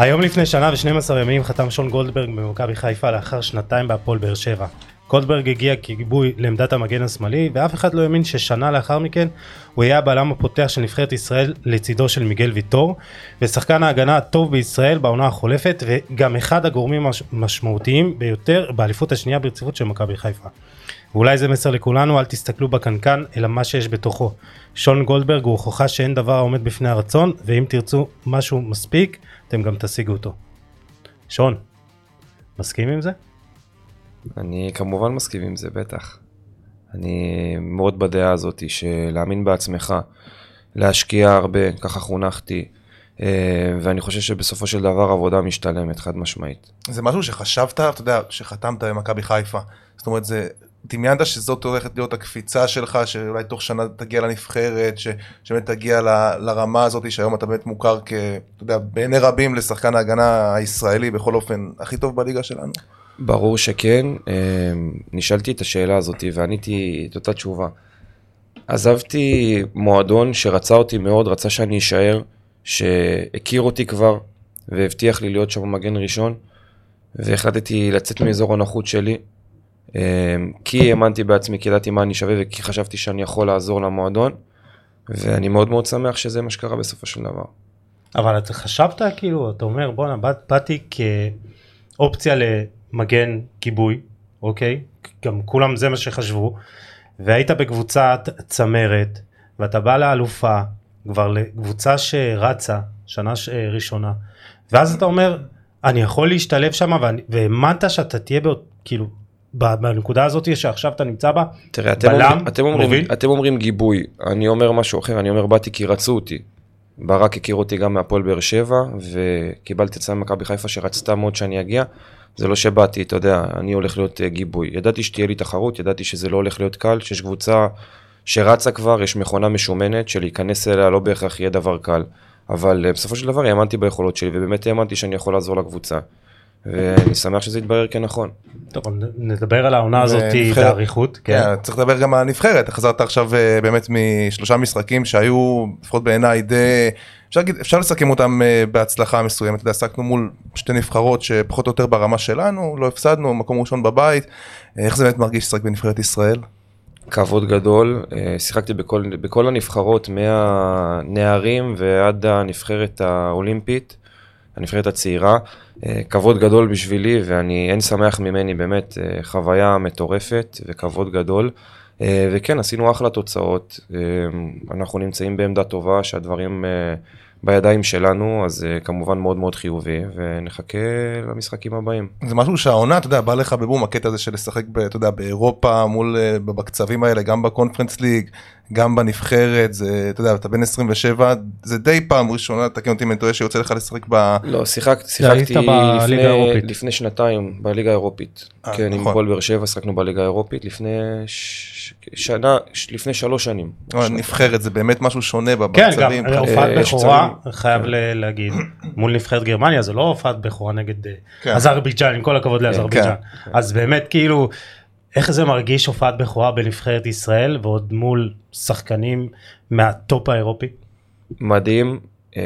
היום לפני שנה ו-12 ימים חתם שון גולדברג במכבי חיפה לאחר שנתיים בהפועל באר שבע. גולדברג הגיע כגיבוי לעמדת המגן השמאלי ואף אחד לא האמין ששנה לאחר מכן הוא יהיה הבלם הפותח של נבחרת ישראל לצידו של מיגל ויטור ושחקן ההגנה הטוב בישראל בעונה החולפת וגם אחד הגורמים המשמעותיים ביותר באליפות השנייה ברציפות של מכבי חיפה. ואולי זה מסר לכולנו אל תסתכלו בקנקן אלא מה שיש בתוכו. שון גולדברג הוא הוכחה שאין דבר העומד בפני הרצון ואם תרצו משהו מספיק אתם גם תשיגו אותו. שון, מסכים עם זה? אני כמובן מסכים עם זה, בטח. אני מאוד בדעה הזאת שלהאמין בעצמך, להשקיע הרבה, ככה חונכתי, אה, ואני חושב שבסופו של דבר עבודה משתלמת, חד משמעית. זה משהו שחשבת, אתה יודע, שחתמת במכבי חיפה. זאת אומרת, זה דמיינת שזאת הולכת להיות הקפיצה שלך, שאולי תוך שנה תגיע לנבחרת, שבאמת תגיע ל, לרמה הזאת, שהיום אתה באמת מוכר כ... אתה יודע, בעיני רבים לשחקן ההגנה הישראלי, בכל אופן, הכי טוב בליגה שלנו? ברור שכן. אה, נשאלתי את השאלה הזאת ועניתי את אותה תשובה. עזבתי מועדון שרצה אותי מאוד, רצה שאני אשאר, שהכיר אותי כבר, והבטיח לי להיות שם מגן ראשון, והחלטתי לצאת מאזור הנוחות שלי. אמ, כי האמנתי בעצמי, כי ידעתי מה אני שווה וכי חשבתי שאני יכול לעזור למועדון, ואני מאוד מאוד שמח שזה מה שקרה בסופו של דבר. אבל אתה חשבת כאילו, אתה אומר בואנה, באתי כאופציה למגן כיבוי, אוקיי? גם כולם זה מה שחשבו, והיית בקבוצת צמרת, ואתה בא לאלופה, כבר לקבוצה שרצה, שנה ראשונה, ואז אתה אומר, אני יכול להשתלב שם, והאמנת שאתה תהיה, בא, כאילו, בנקודה הזאת שעכשיו אתה נמצא בה, תראה, אתם בלם, אומרים, אתם אומרים, מוביל. אתם אומרים גיבוי, אני אומר משהו אחר, אני אומר באתי כי רצו אותי. ברק הכיר אותי גם מהפועל באר שבע, וקיבלתי הצעה ממכבי חיפה שרצתה מאוד שאני אגיע. זה לא שבאתי, אתה יודע, אני הולך להיות אה, גיבוי. ידעתי שתהיה לי תחרות, ידעתי שזה לא הולך להיות קל, שיש קבוצה שרצה כבר, יש מכונה משומנת, שלהיכנס אליה לא בהכרח יהיה דבר קל. אבל אה, בסופו של דבר האמנתי ביכולות שלי, ובאמת האמנתי שאני יכול לעזור לקבוצה. ואני שמח שזה יתברר כנכון. טוב, נדבר על העונה הזאת באריכות. כן. כן, צריך לדבר גם על הנבחרת, חזרת עכשיו אה, באמת משלושה משחקים שהיו לפחות בעיניי די, אפשר, להגיד, אפשר לסכם אותם אה, בהצלחה מסוימת, אתה יודע, עסקנו מול שתי נבחרות שפחות או יותר ברמה שלנו, לא הפסדנו, מקום ראשון בבית, אה, איך זה באמת מרגיש לשחק בנבחרת ישראל? כבוד גדול, שיחקתי בכל, בכל הנבחרות מהנערים ועד הנבחרת האולימפית. הנבחרת הצעירה. אה, כבוד גדול בשבילי ואני אין שמח ממני, באמת אה, חוויה מטורפת וכבוד גדול. אה, וכן, עשינו אחלה תוצאות, אנחנו נמצאים בעמדה טובה שהדברים בידיים שלנו, אז כמובן מאוד מאוד חיובי, ונחכה למשחקים הבאים. זה משהו שהעונה, אתה יודע, בא לך בבום הקטע הזה של לשחק, אתה יודע, באירופה, מול, בקצבים האלה, גם בקונפרנס ליג, גם בנבחרת, זה, אתה יודע, אתה בן 27, זה די פעם ראשונה, תקן אותי אם אני טועה, שיוצא לך לשחק ב... לא, שיחק, שיחקתי לפני, לפני שנתיים בליגה האירופית. 아, אה, כן, נכון. עם פועל באר שבע, שחקנו בליגה האירופית לפני ש... שנה, לפני שלוש שנים. נבחרת זה באמת משהו שונה בקצבים. כן, גם הופעת בכורה, חייב כן. להגיד, מול נבחרת גרמניה, זה לא הופעת בכורה נגד אה, כן. אזרבייג'אן, עם כל הכבוד לאזרבייג'אן. כן. אז באמת כאילו... איך זה מרגיש הופעת בכורה בנבחרת ישראל ועוד מול שחקנים מהטופ האירופי? מדהים, אה,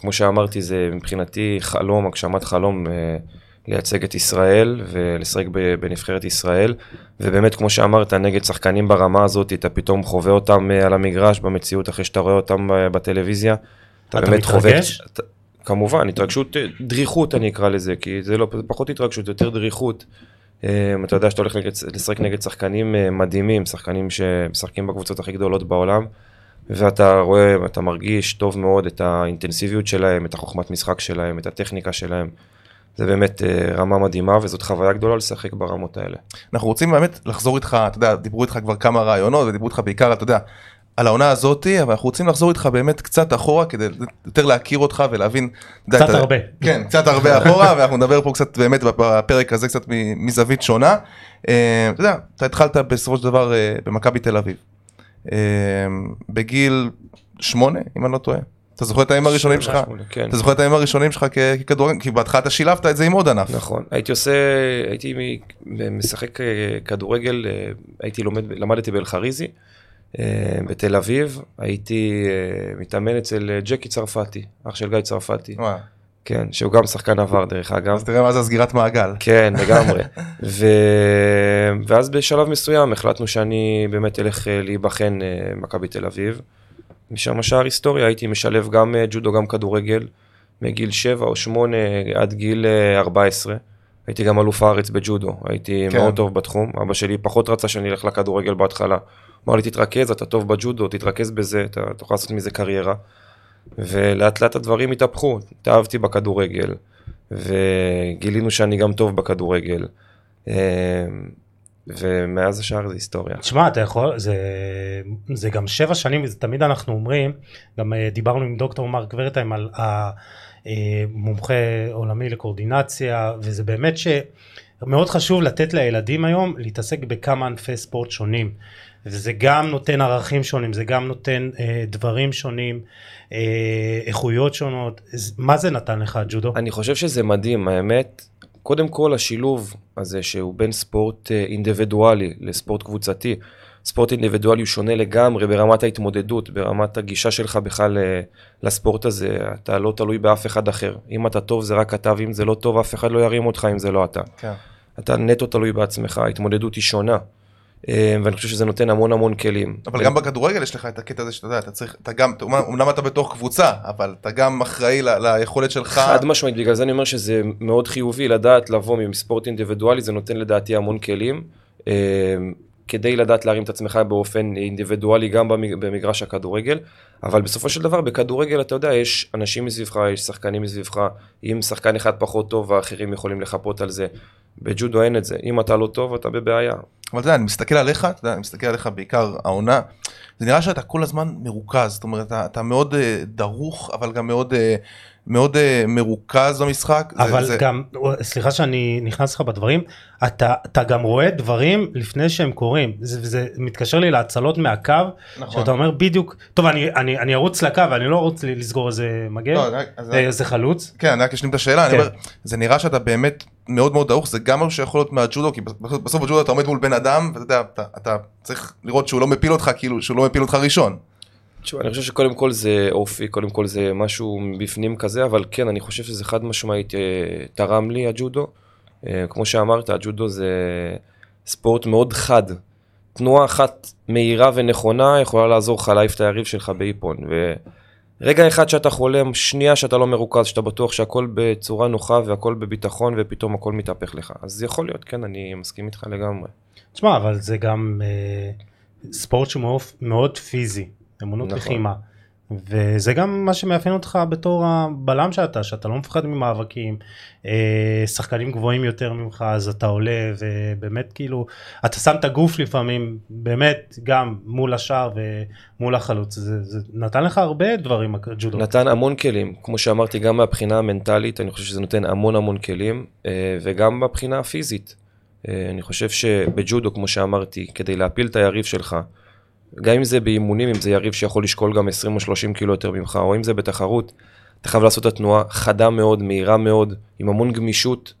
כמו שאמרתי זה מבחינתי חלום, הגשמת חלום אה, לייצג את ישראל ולשחק בנבחרת ישראל ובאמת כמו שאמרת נגד שחקנים ברמה הזאת אתה פתאום חווה אותם אה, על המגרש במציאות אחרי שאתה רואה אותם בטלוויזיה. אתה, אתה באמת מתרגש? חווה, כמובן התרגשות, דריכות אני אקרא לזה כי זה לא פחות התרגשות יותר דריכות. אמ, אתה יודע שאתה הולך לשחק נגד שחקנים אה, מדהימים, שחקנים שמשחקים בקבוצות הכי גדולות בעולם, ואתה רואה, אתה מרגיש טוב מאוד את האינטנסיביות שלהם, את החוכמת משחק שלהם, את הטכניקה שלהם. זה באמת אה, רמה מדהימה וזאת חוויה גדולה לשחק ברמות האלה. אנחנו רוצים באמת לחזור איתך, אתה יודע, דיברו איתך כבר כמה רעיונות ודיברו איתך בעיקר, אתה יודע, על העונה הזאתי, אבל אנחנו רוצים לחזור איתך באמת קצת אחורה כדי יותר להכיר אותך ולהבין. קצת אתה, הרבה. כן, קצת הרבה אחורה, ואנחנו נדבר פה קצת באמת בפרק הזה קצת מזווית שונה. אה, אתה יודע, אתה התחלת בסופו של דבר אה, במכבי תל אביב. אה, בגיל שמונה, אם אני לא טועה. אתה זוכר את הימים הראשונים שלך? כן. אתה זוכר את הימים הראשונים שלך ככדורגל? כי בהתחלה אתה שילבת את זה עם עוד ענף. נכון. הייתי עושה, הייתי משחק כדורגל, הייתי לומד, למדתי באלחריזי. אה, בתל אביב, הייתי אה, מתאמן אצל אה, ג'קי צרפתי, אח של גיא צרפתי. כן, שהוא גם שחקן עבר דרך אגב. אז תראה מה זה הסגירת מעגל. כן, לגמרי. ו... ואז בשלב מסוים החלטנו שאני באמת אלך להיבחן אה, מכבי תל אביב. משם השער היסטוריה, הייתי משלב גם ג'ודו, גם כדורגל, מגיל 7 או 8 עד גיל 14. הייתי גם אלוף הארץ בג'ודו, הייתי כן. מאוד טוב בתחום. אבא שלי פחות רצה שאני אלך לכדורגל בהתחלה. אמר לי, תתרכז, אתה טוב בג'ודו, תתרכז בזה, אתה תוכל לעשות מזה קריירה. ולאט לאט הדברים התהפכו, התאהבתי בכדורגל, וגילינו שאני גם טוב בכדורגל. אמ, ומאז השאר זה היסטוריה. תשמע, אתה יכול, זה, זה גם שבע שנים, וזה תמיד אנחנו אומרים, גם אה, דיברנו עם דוקטור מרק ורטהיים על המומחה עולמי לקואורדינציה, וזה באמת שמאוד חשוב לתת לילדים היום להתעסק בכמה ענפי ספורט שונים. וזה גם נותן ערכים שונים, זה גם נותן אה, דברים שונים, אה, איכויות שונות. מה זה נתן לך, ג'ודו? אני חושב שזה מדהים, האמת. קודם כל השילוב הזה שהוא בין ספורט אה, אינדיבידואלי לספורט קבוצתי. ספורט אינדיבידואלי הוא שונה לגמרי ברמת ההתמודדות, ברמת הגישה שלך בכלל אה, לספורט הזה. אתה לא תלוי באף אחד אחר. אם אתה טוב זה רק אתה, ואם זה לא טוב אף אחד לא ירים אותך אם זה לא אתה. כן. אתה נטו תלוי בעצמך, ההתמודדות היא שונה. אה, ואני חושב שזה נותן המון המון כלים. אבל גם בכדורגל יש לך את הקטע הזה שאתה יודע, אתה צריך, אתה גם, אמנם אתה בתוך קבוצה, אבל אתה גם אחראי ליכולת שלך. חד משמעית, בגלל זה אני אומר שזה מאוד חיובי לדעת לבוא מספורט אינדיבידואלי, זה נותן לדעתי המון כלים. אה, כדי לדעת להרים את עצמך באופן אינדיבידואלי גם במגרש הכדורגל, אבל בסופו של דבר בכדורגל אתה יודע, יש אנשים מסביבך, יש שחקנים מסביבך, אם שחקן אחד פחות טוב והאחרים יכולים לחפות על זה. בג'ודו אין את זה, אם אתה לא טוב אתה בבעיה. אבל אתה יודע, אני מסתכל עליך, אתה יודע, אני מסתכל עליך בעיקר העונה, זה נראה שאתה כל הזמן מרוכז, זאת אומרת, אתה, אתה מאוד uh, דרוך, אבל גם מאוד, uh, מאוד uh, מרוכז במשחק. אבל זה, גם, זה... סליחה שאני נכנס לך בדברים, אתה, אתה גם רואה דברים לפני שהם קורים, זה, זה מתקשר לי להצלות מהקו, נכון. שאתה אומר בדיוק, טוב אני, אני, אני ארוץ לקו ואני לא ארוץ לסגור איזה מגן, לא, איזה חלוץ. כן, אני רק אשלים את השאלה, כן. אני אומר, זה נראה שאתה באמת מאוד מאוד דרוך, זה גם משהו שיכול להיות מהג'ודו, כי בסוף בג'ודו אתה עומד מול בן אדם, ואתה יודע, אתה, אתה צריך לראות שהוא לא מפיל אותך, כאילו, שהוא לא מפיל אותך ראשון. תשמע, אני חושב שקודם כל זה אופי, קודם כל זה משהו בפנים כזה, אבל כן, אני חושב שזה חד משמעית אה, תרם לי הג'ודו. אה, כמו שאמרת, הג'ודו זה ספורט מאוד חד. תנועה אחת מהירה ונכונה יכולה לעזור לך להעיף את היריב שלך באיפון. רגע אחד שאתה חולם, שנייה שאתה לא מרוכז, שאתה בטוח שהכל בצורה נוחה והכל בביטחון ופתאום הכל מתהפך לך. אז יכול להיות, כן, אני מסכים איתך לגמרי. תשמע, אבל זה גם אה, ספורט שהוא מאוד פיזי, אמונות נכון. לחימה. וזה גם מה שמאפיין אותך בתור הבלם שאתה, שאתה לא מפחד ממאבקים, אה, שחקנים גבוהים יותר ממך אז אתה עולה ובאמת כאילו אתה שם את הגוף לפעמים באמת גם מול השער ומול החלוץ, זה, זה נתן לך הרבה דברים הג'ודו. נתן המון כלים, כמו שאמרתי גם מהבחינה המנטלית אני חושב שזה נותן המון המון כלים אה, וגם מבחינה הפיזית. אה, אני חושב שבג'ודו כמו שאמרתי כדי להפיל את היריב שלך גם אם זה באימונים, אם זה יריב שיכול לשקול גם 20 או 30 קילו יותר ממך, או אם זה בתחרות, אתה חייב לעשות את התנועה חדה מאוד, מהירה מאוד, עם המון גמישות,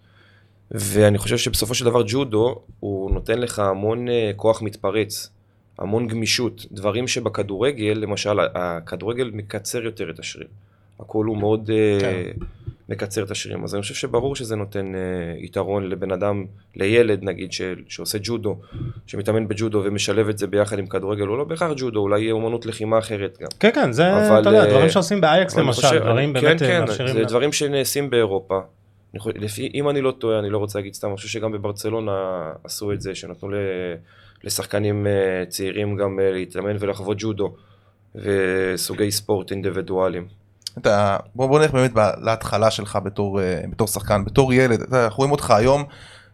ואני חושב שבסופו של דבר ג'ודו, הוא נותן לך המון uh, כוח מתפרץ, המון גמישות, דברים שבכדורגל, למשל, הכדורגל מקצר יותר את השריר. הכל הוא מאוד... Uh, כן. מקצר את השירים. אז אני חושב שברור שזה נותן uh, יתרון לבן אדם, לילד נגיד, ש, שעושה ג'ודו, שמתאמן בג'ודו ומשלב את זה ביחד עם כדורגל, או לא בהכרח ג'ודו, אולי יהיה אומנות לחימה אחרת גם. כן, כן, זה, אבל, אתה יודע, דברים שעושים באייקס למשל, חושב, דברים כן, באמת כן, כן, זה דברים שנעשים באירופה. לפי, אם אני לא טועה, אני לא רוצה להגיד סתם, אני חושב שגם בברצלונה עשו את זה, שנתנו לשחקנים צעירים גם להתאמן ולחוות ג'ודו וסוגי ספורט אינדיבידואליים. אתה, בוא, בוא נלך באמת להתחלה שלך בתור, אה, בתור שחקן, בתור ילד, אנחנו רואים אותך היום,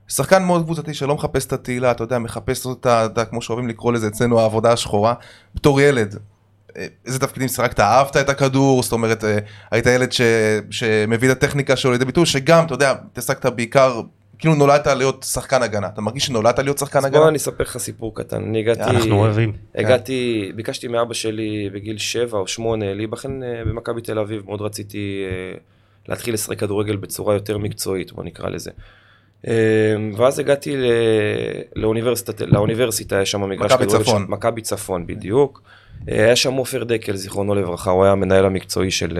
שחקן מאוד קבוצתי שלא מחפש את התהילה, אתה יודע, מחפש אותה, אתה, כמו שאוהבים לקרוא לזה אצלנו העבודה השחורה, בתור ילד, אה, איזה תפקידים שיחקת, אהבת את הכדור, זאת אומרת, אה, היית ילד ש, שמביא את הטכניקה שלו לידי ביטוי, שגם, אתה יודע, התעסקת בעיקר כאילו נולדת להיות שחקן הגנה, אתה מרגיש שנולדת להיות שחקן הגנה? אז בוא אני אספר לך סיפור קטן, אני הגעתי, אנחנו אוהבים, הגעתי, ביקשתי מאבא שלי בגיל 7 או 8 להיבחן אה, במכבי תל אביב, מאוד רציתי אה, להתחיל לשחק כדורגל בצורה יותר מקצועית, בוא נקרא לזה. אה, ואז הגעתי לאוניברסיטה, לאוניברסיטה, יש שם מגרש כדורגל, מכבי צפון, מכבי צפון בדיוק. היה שם עופר דקל, זיכרונו לברכה, הוא היה המנהל המקצועי של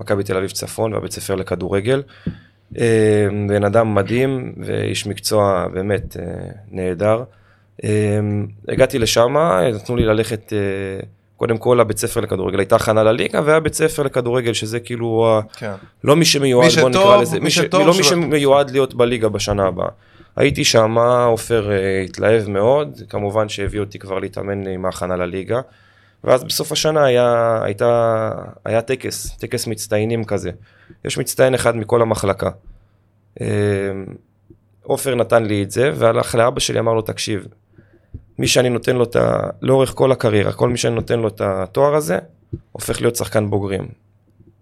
מכבי תל אביב צפון והבית ספר לכדורגל. בן אדם מדהים ואיש מקצוע באמת נהדר. הגעתי לשם, נתנו לי ללכת קודם כל הבית ספר לכדורגל, הייתה הכנה לליגה והיה בית ספר לכדורגל שזה כאילו, כן. לא מי שמיועד, מי בוא נקרא לזה, מי שטוב, לא מי שמיועד להיות בליגה בשנה הבאה. הייתי שם, עופר uh, התלהב מאוד, כמובן שהביא אותי כבר להתאמן עם ההכנה לליגה. ואז בסוף השנה היה, הייתה, היה טקס, טקס מצטיינים כזה. יש מצטיין אחד מכל המחלקה. אה, עופר נתן לי את זה, והלך לאבא שלי, אמר לו, תקשיב, מי שאני נותן לו את ה... לאורך כל הקריירה, כל מי שאני נותן לו את התואר הזה, הופך להיות שחקן בוגרים.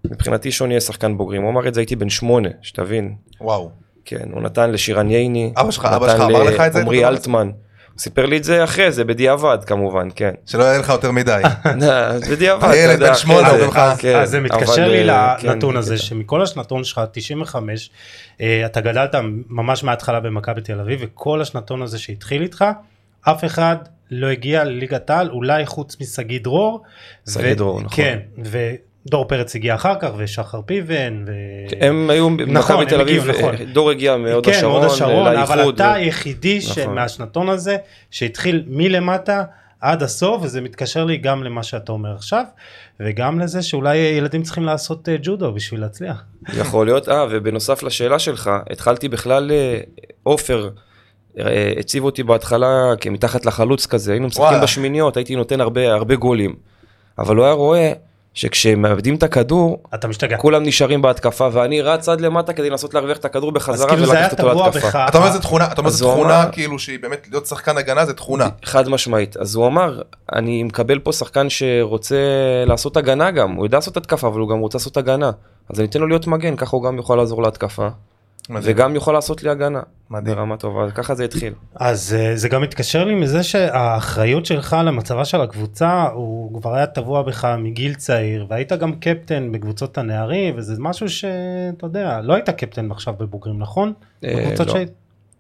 מבחינתי שוני יהיה שחקן בוגרים, הוא אמר את זה הייתי בן שמונה, שתבין. וואו. כן, הוא נתן לשירן ייני, אבא שלך, אבא שלך אמר לך את זה? עמרי אלטמן. הוא סיפר לי את זה אחרי זה, בדיעבד כמובן, כן. שלא יהיה לך יותר מדי. בדיעבד, הילד בן שמונה, אומרים לך. כן, אז זה מתקשר לי אה, לנתון כן, הזה, שמכל השנתון שלך, 95, אה, אתה גדלת ממש מההתחלה במכבי תל אביב, וכל השנתון הזה שהתחיל איתך, אף אחד לא הגיע לליגת העל, אולי חוץ משגיא דרור. שגיא דרור, נכון. כן, ודור פרץ הגיע אחר כך, ושחר פיבן. ו... הם היו נכון, במכבי תל אביב, נכון. דור הגיע מהוד כן, השרון, השרון אבל אתה היחידי נכון. מהשנתון הזה, שהתחיל מלמטה. עד הסוף וזה מתקשר לי גם למה שאתה אומר עכשיו וגם לזה שאולי ילדים צריכים לעשות uh, ג'ודו בשביל להצליח. יכול להיות, אה ובנוסף לשאלה שלך התחלתי בכלל אה, עופר אה, הציבו אותי בהתחלה כמתחת לחלוץ כזה, היינו משחקים בשמיניות, הייתי נותן הרבה, הרבה גולים. אבל הוא היה רואה שכשמאבדים את הכדור, אתה משתגע. כולם נשארים בהתקפה, ואני רץ עד למטה כדי לנסות להרוויח את הכדור בחזרה כאילו ולקחת אותו להתקפה. אתה אומר זה תכונה, אתה אומר זה תכונה כאילו שהיא באמת להיות שחקן הגנה זה תכונה. חד משמעית. אז הוא אמר, אני מקבל פה שחקן שרוצה לעשות הגנה גם, הוא יודע לעשות התקפה, אבל הוא גם רוצה לעשות הגנה. אז אני אתן לו להיות מגן, ככה הוא גם יכול לעזור להתקפה. וגם יכול לעשות לי הגנה. מדהים. ברמה טובה, ככה זה התחיל. אז אה, זה גם מתקשר לי מזה שהאחריות שלך למצבה של הקבוצה, הוא כבר היה טבוע בך מגיל צעיר, והיית גם קפטן בקבוצות הנערים, וזה משהו שאתה יודע, לא היית קפטן עכשיו בבוגרים, נכון? אה, לא. שהיית...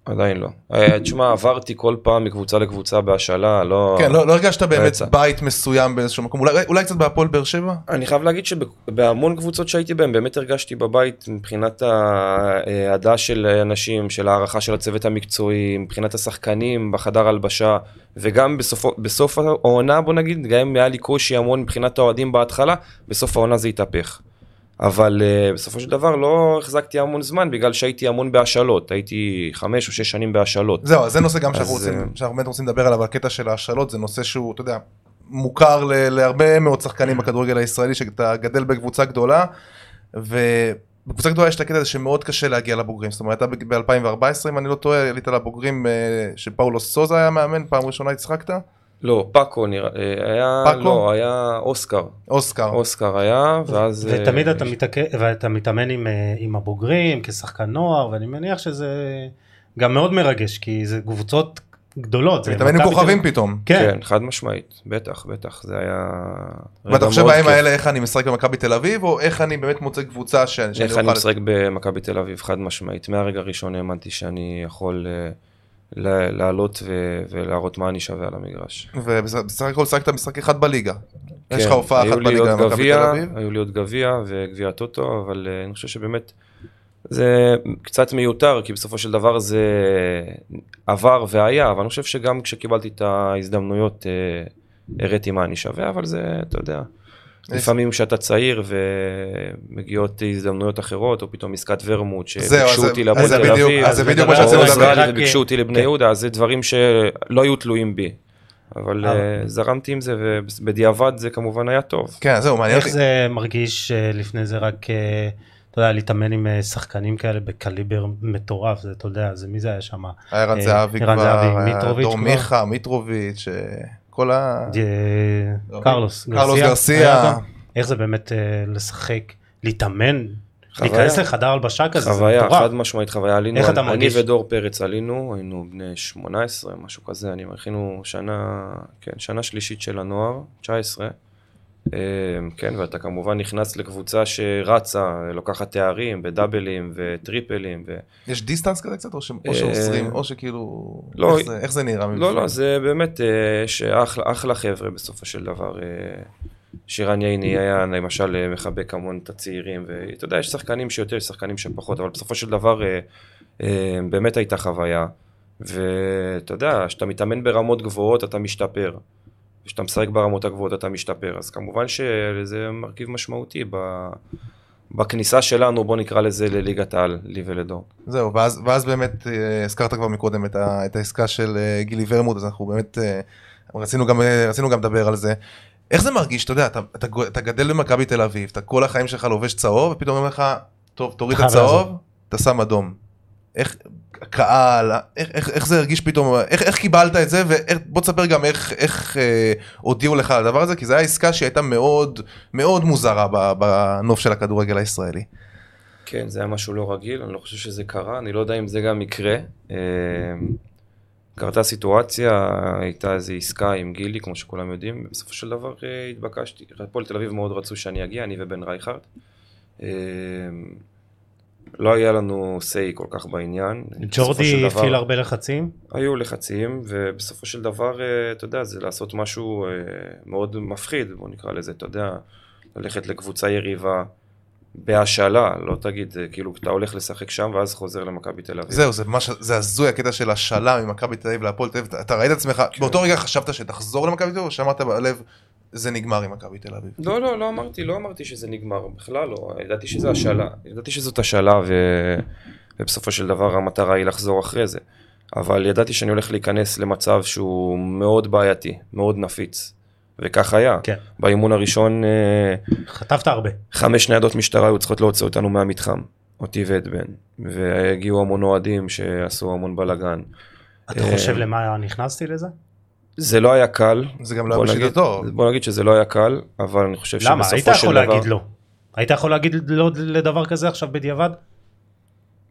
עדיין לא. אה, תשמע, עברתי כל פעם מקבוצה לקבוצה בהשאלה, לא... כן, לא, לא הרגשת באמת בית מסוים באיזשהו מקום, אולי, אולי קצת בהפועל באר שבע? אני חייב להגיד שבהמון קבוצות שהייתי בהן, באמת הרגשתי בבית מבחינת האהדה של אנשים, של הערכה של הצוות המקצועי, מבחינת השחקנים בחדר הלבשה, וגם בסופו, בסוף העונה, בוא נגיד, גם אם היה לי קושי המון מבחינת האוהדים בהתחלה, בסוף העונה זה התהפך. אבל uh, בסופו של דבר לא החזקתי המון זמן בגלל שהייתי המון בהשאלות, הייתי חמש או שש שנים בהשאלות. זהו, זה נושא גם שאנחנו רוצים, אה, שאנחנו באמת רוצים לדבר עליו, הקטע של ההשאלות זה נושא שהוא, אתה יודע, מוכר ל- להרבה מאוד שחקנים בכדורגל הישראלי, שאתה גדל בקבוצה גדולה, ובקבוצה גדולה יש את הקטע הזה שמאוד קשה להגיע לבוגרים, זאת אומרת, אתה ב-2014 אם אני לא טועה, עלית לבוגרים אה, שפאולוס סוזה היה מאמן, פעם ראשונה הצחקת? לא, פאקו נראה, אה, היה, פאקו? לא, היה אוסקר. אוסקר. אוסקר היה, ואז... ותמיד אתה, מתק... ואתה מתאמן עם, אה, עם הבוגרים כשחקן נוער, ואני מניח שזה גם מאוד מרגש, כי זה קבוצות גדולות. מתאמן עם כוכבים פתאום. כן. כן, חד משמעית, בטח, בטח, זה היה... ואתה חושב בהם האלה איך אני משחק במכבי תל אביב, או איך אני באמת מוצא קבוצה שאני אוכל... איך אני משחק במכבי תל אביב, חד משמעית. מהרגע הראשון האמנתי שאני יכול... Uh, לעלות ו- ולהראות מה אני שווה על המגרש. ובסך הכל שחקת משחק אחד בליגה. כן, יש לך הופעה אחת בליגה במכבי תל אביב? היו לי עוד גביע וגביע טוטו, אבל uh, אני חושב שבאמת זה קצת מיותר, כי בסופו של דבר זה עבר והיה, אבל אני חושב שגם כשקיבלתי את ההזדמנויות uh, הראיתי מה אני שווה, אבל זה, אתה יודע. לפעמים כשאתה צעיר ומגיעות הזדמנויות אחרות, או פתאום עסקת ורמוט, שביקשו אותי לבוא לתל אביב, אז זה בדיוק מה שרצינו לדבר. וביקשו אותי לבני כן. יהודה, אז זה דברים שלא היו תלויים בי. אבל אה, זרמתי עם זה, ובדיעבד זה כמובן היה טוב. כן, זהו, מעניין אותי. איך זה מרגיש אה, לפני זה רק, אה, אתה יודע, להתאמן עם שחקנים כאלה בקליבר מטורף, זה, אתה יודע, זה מי זה היה שם? היה רן זהבי כבר, דור מיכה, מיטרוביץ'. כל ה... לא, קרלוס קרלוס גרסיה. איך זה באמת אה, לשחק, להתאמן, להיכנס לחדר הלבשה כזה, חוויה, חד משמעית חוויה, עלינו, איך אתה מרגיש? אני ודור פרץ עלינו, היינו בני 18, משהו כזה, אני מכינו שנה, כן, שנה שלישית של הנוער, 19, כן, ואתה כמובן נכנס לקבוצה שרצה, לוקחת תארים ודאבלים וטריפלים. ו... יש דיסטנס כזה קצת, או, ש... או שעוזרים, או שכאילו... לא, איך, זה, איך זה נראה? לא, לא, זה באמת, יש אחלה, אחלה חבר'ה בסופו של דבר. שירן ייני היה למשל מחבק המון את הצעירים, ואתה יודע, יש שחקנים שיותר, יש שחקנים שפחות, אבל בסופו של דבר באמת הייתה חוויה. ואתה יודע, כשאתה מתאמן ברמות גבוהות אתה משתפר. כשאתה משחק ברמות הגבוהות אתה משתפר. אז כמובן שזה מרכיב משמעותי ב... בכניסה שלנו, בוא נקרא לזה לליגת העל, לי ולדור. זהו, ואז, ואז באמת אה, הזכרת כבר מקודם את, ה, את העסקה של אה, גילי ורמוט, אז אנחנו באמת אה, רצינו גם, רצינו גם לדבר על זה. איך זה מרגיש, אתה יודע, אתה, אתה, אתה גדל במכבי תל אביב, אתה כל החיים שלך לובש צהוב, ופתאום אומר לך, טוב, תוריד את הצהוב, אתה שם אדום. איך, הקהל, איך, איך, איך זה הרגיש פתאום, איך, איך קיבלת את זה, ובוא תספר גם איך, איך אה, הודיעו לך על הדבר הזה, כי זו הייתה עסקה שהייתה מאוד מאוד מוזרה בנוף של הכדורגל הישראלי. כן, זה היה משהו לא רגיל, אני לא חושב שזה קרה, אני לא יודע אם זה גם יקרה. אה, קרתה סיטואציה, הייתה איזו עסקה עם גילי, כמו שכולם יודעים, ובסופו של דבר אה, התבקשתי. הפועל תל אביב מאוד רצו שאני אגיע, אני ובן רייכרד. אה, לא היה לנו say כל כך בעניין. ג'ורדי הפעיל הרבה לחצים? היו לחצים, ובסופו של דבר, אה, אתה יודע, זה לעשות משהו אה, מאוד מפחיד, בוא נקרא לזה, אתה יודע, ללכת לקבוצה יריבה. בהשאלה, לא תגיד, אה, כאילו, אתה הולך לשחק שם ואז חוזר למכבי תל אביב. זהו, זה, מש, זה הזוי הקטע של השאלה ממכבי תל אביב להפועל תל אביב, אתה ראית את עצמך, כן. באותו רגע חשבת שתחזור למכבי תל אביב, או שאמרת בלב, זה נגמר עם מכבי תל אביב. לא, לא, לא אמרתי, לא אמרתי שזה נגמר, בכלל לא, ידעתי שזה השאלה, ידעתי שזאת השאלה ו... ובסופו של דבר המטרה היא לחזור אחרי זה. אבל ידעתי שאני הולך להיכנס למצב שהוא מאוד בעייתי, מאוד נפיץ. וכך היה. כן. באימון הראשון... אה, חטפת הרבה. חמש ניידות משטרה היו צריכות להוציא אותנו מהמתחם, אותי ואת בן. והגיעו המון אוהדים שעשו המון בלאגן. אתה חושב אה, למה נכנסתי לזה? זה לא היה קל. זה גם לא היה בשיטתו. בוא נגיד שזה לא היה קל, אבל אני חושב שבסופו של דבר... למה? היית יכול להגיד לא. היית יכול להגיד לא לדבר כזה עכשיו בדיעבד?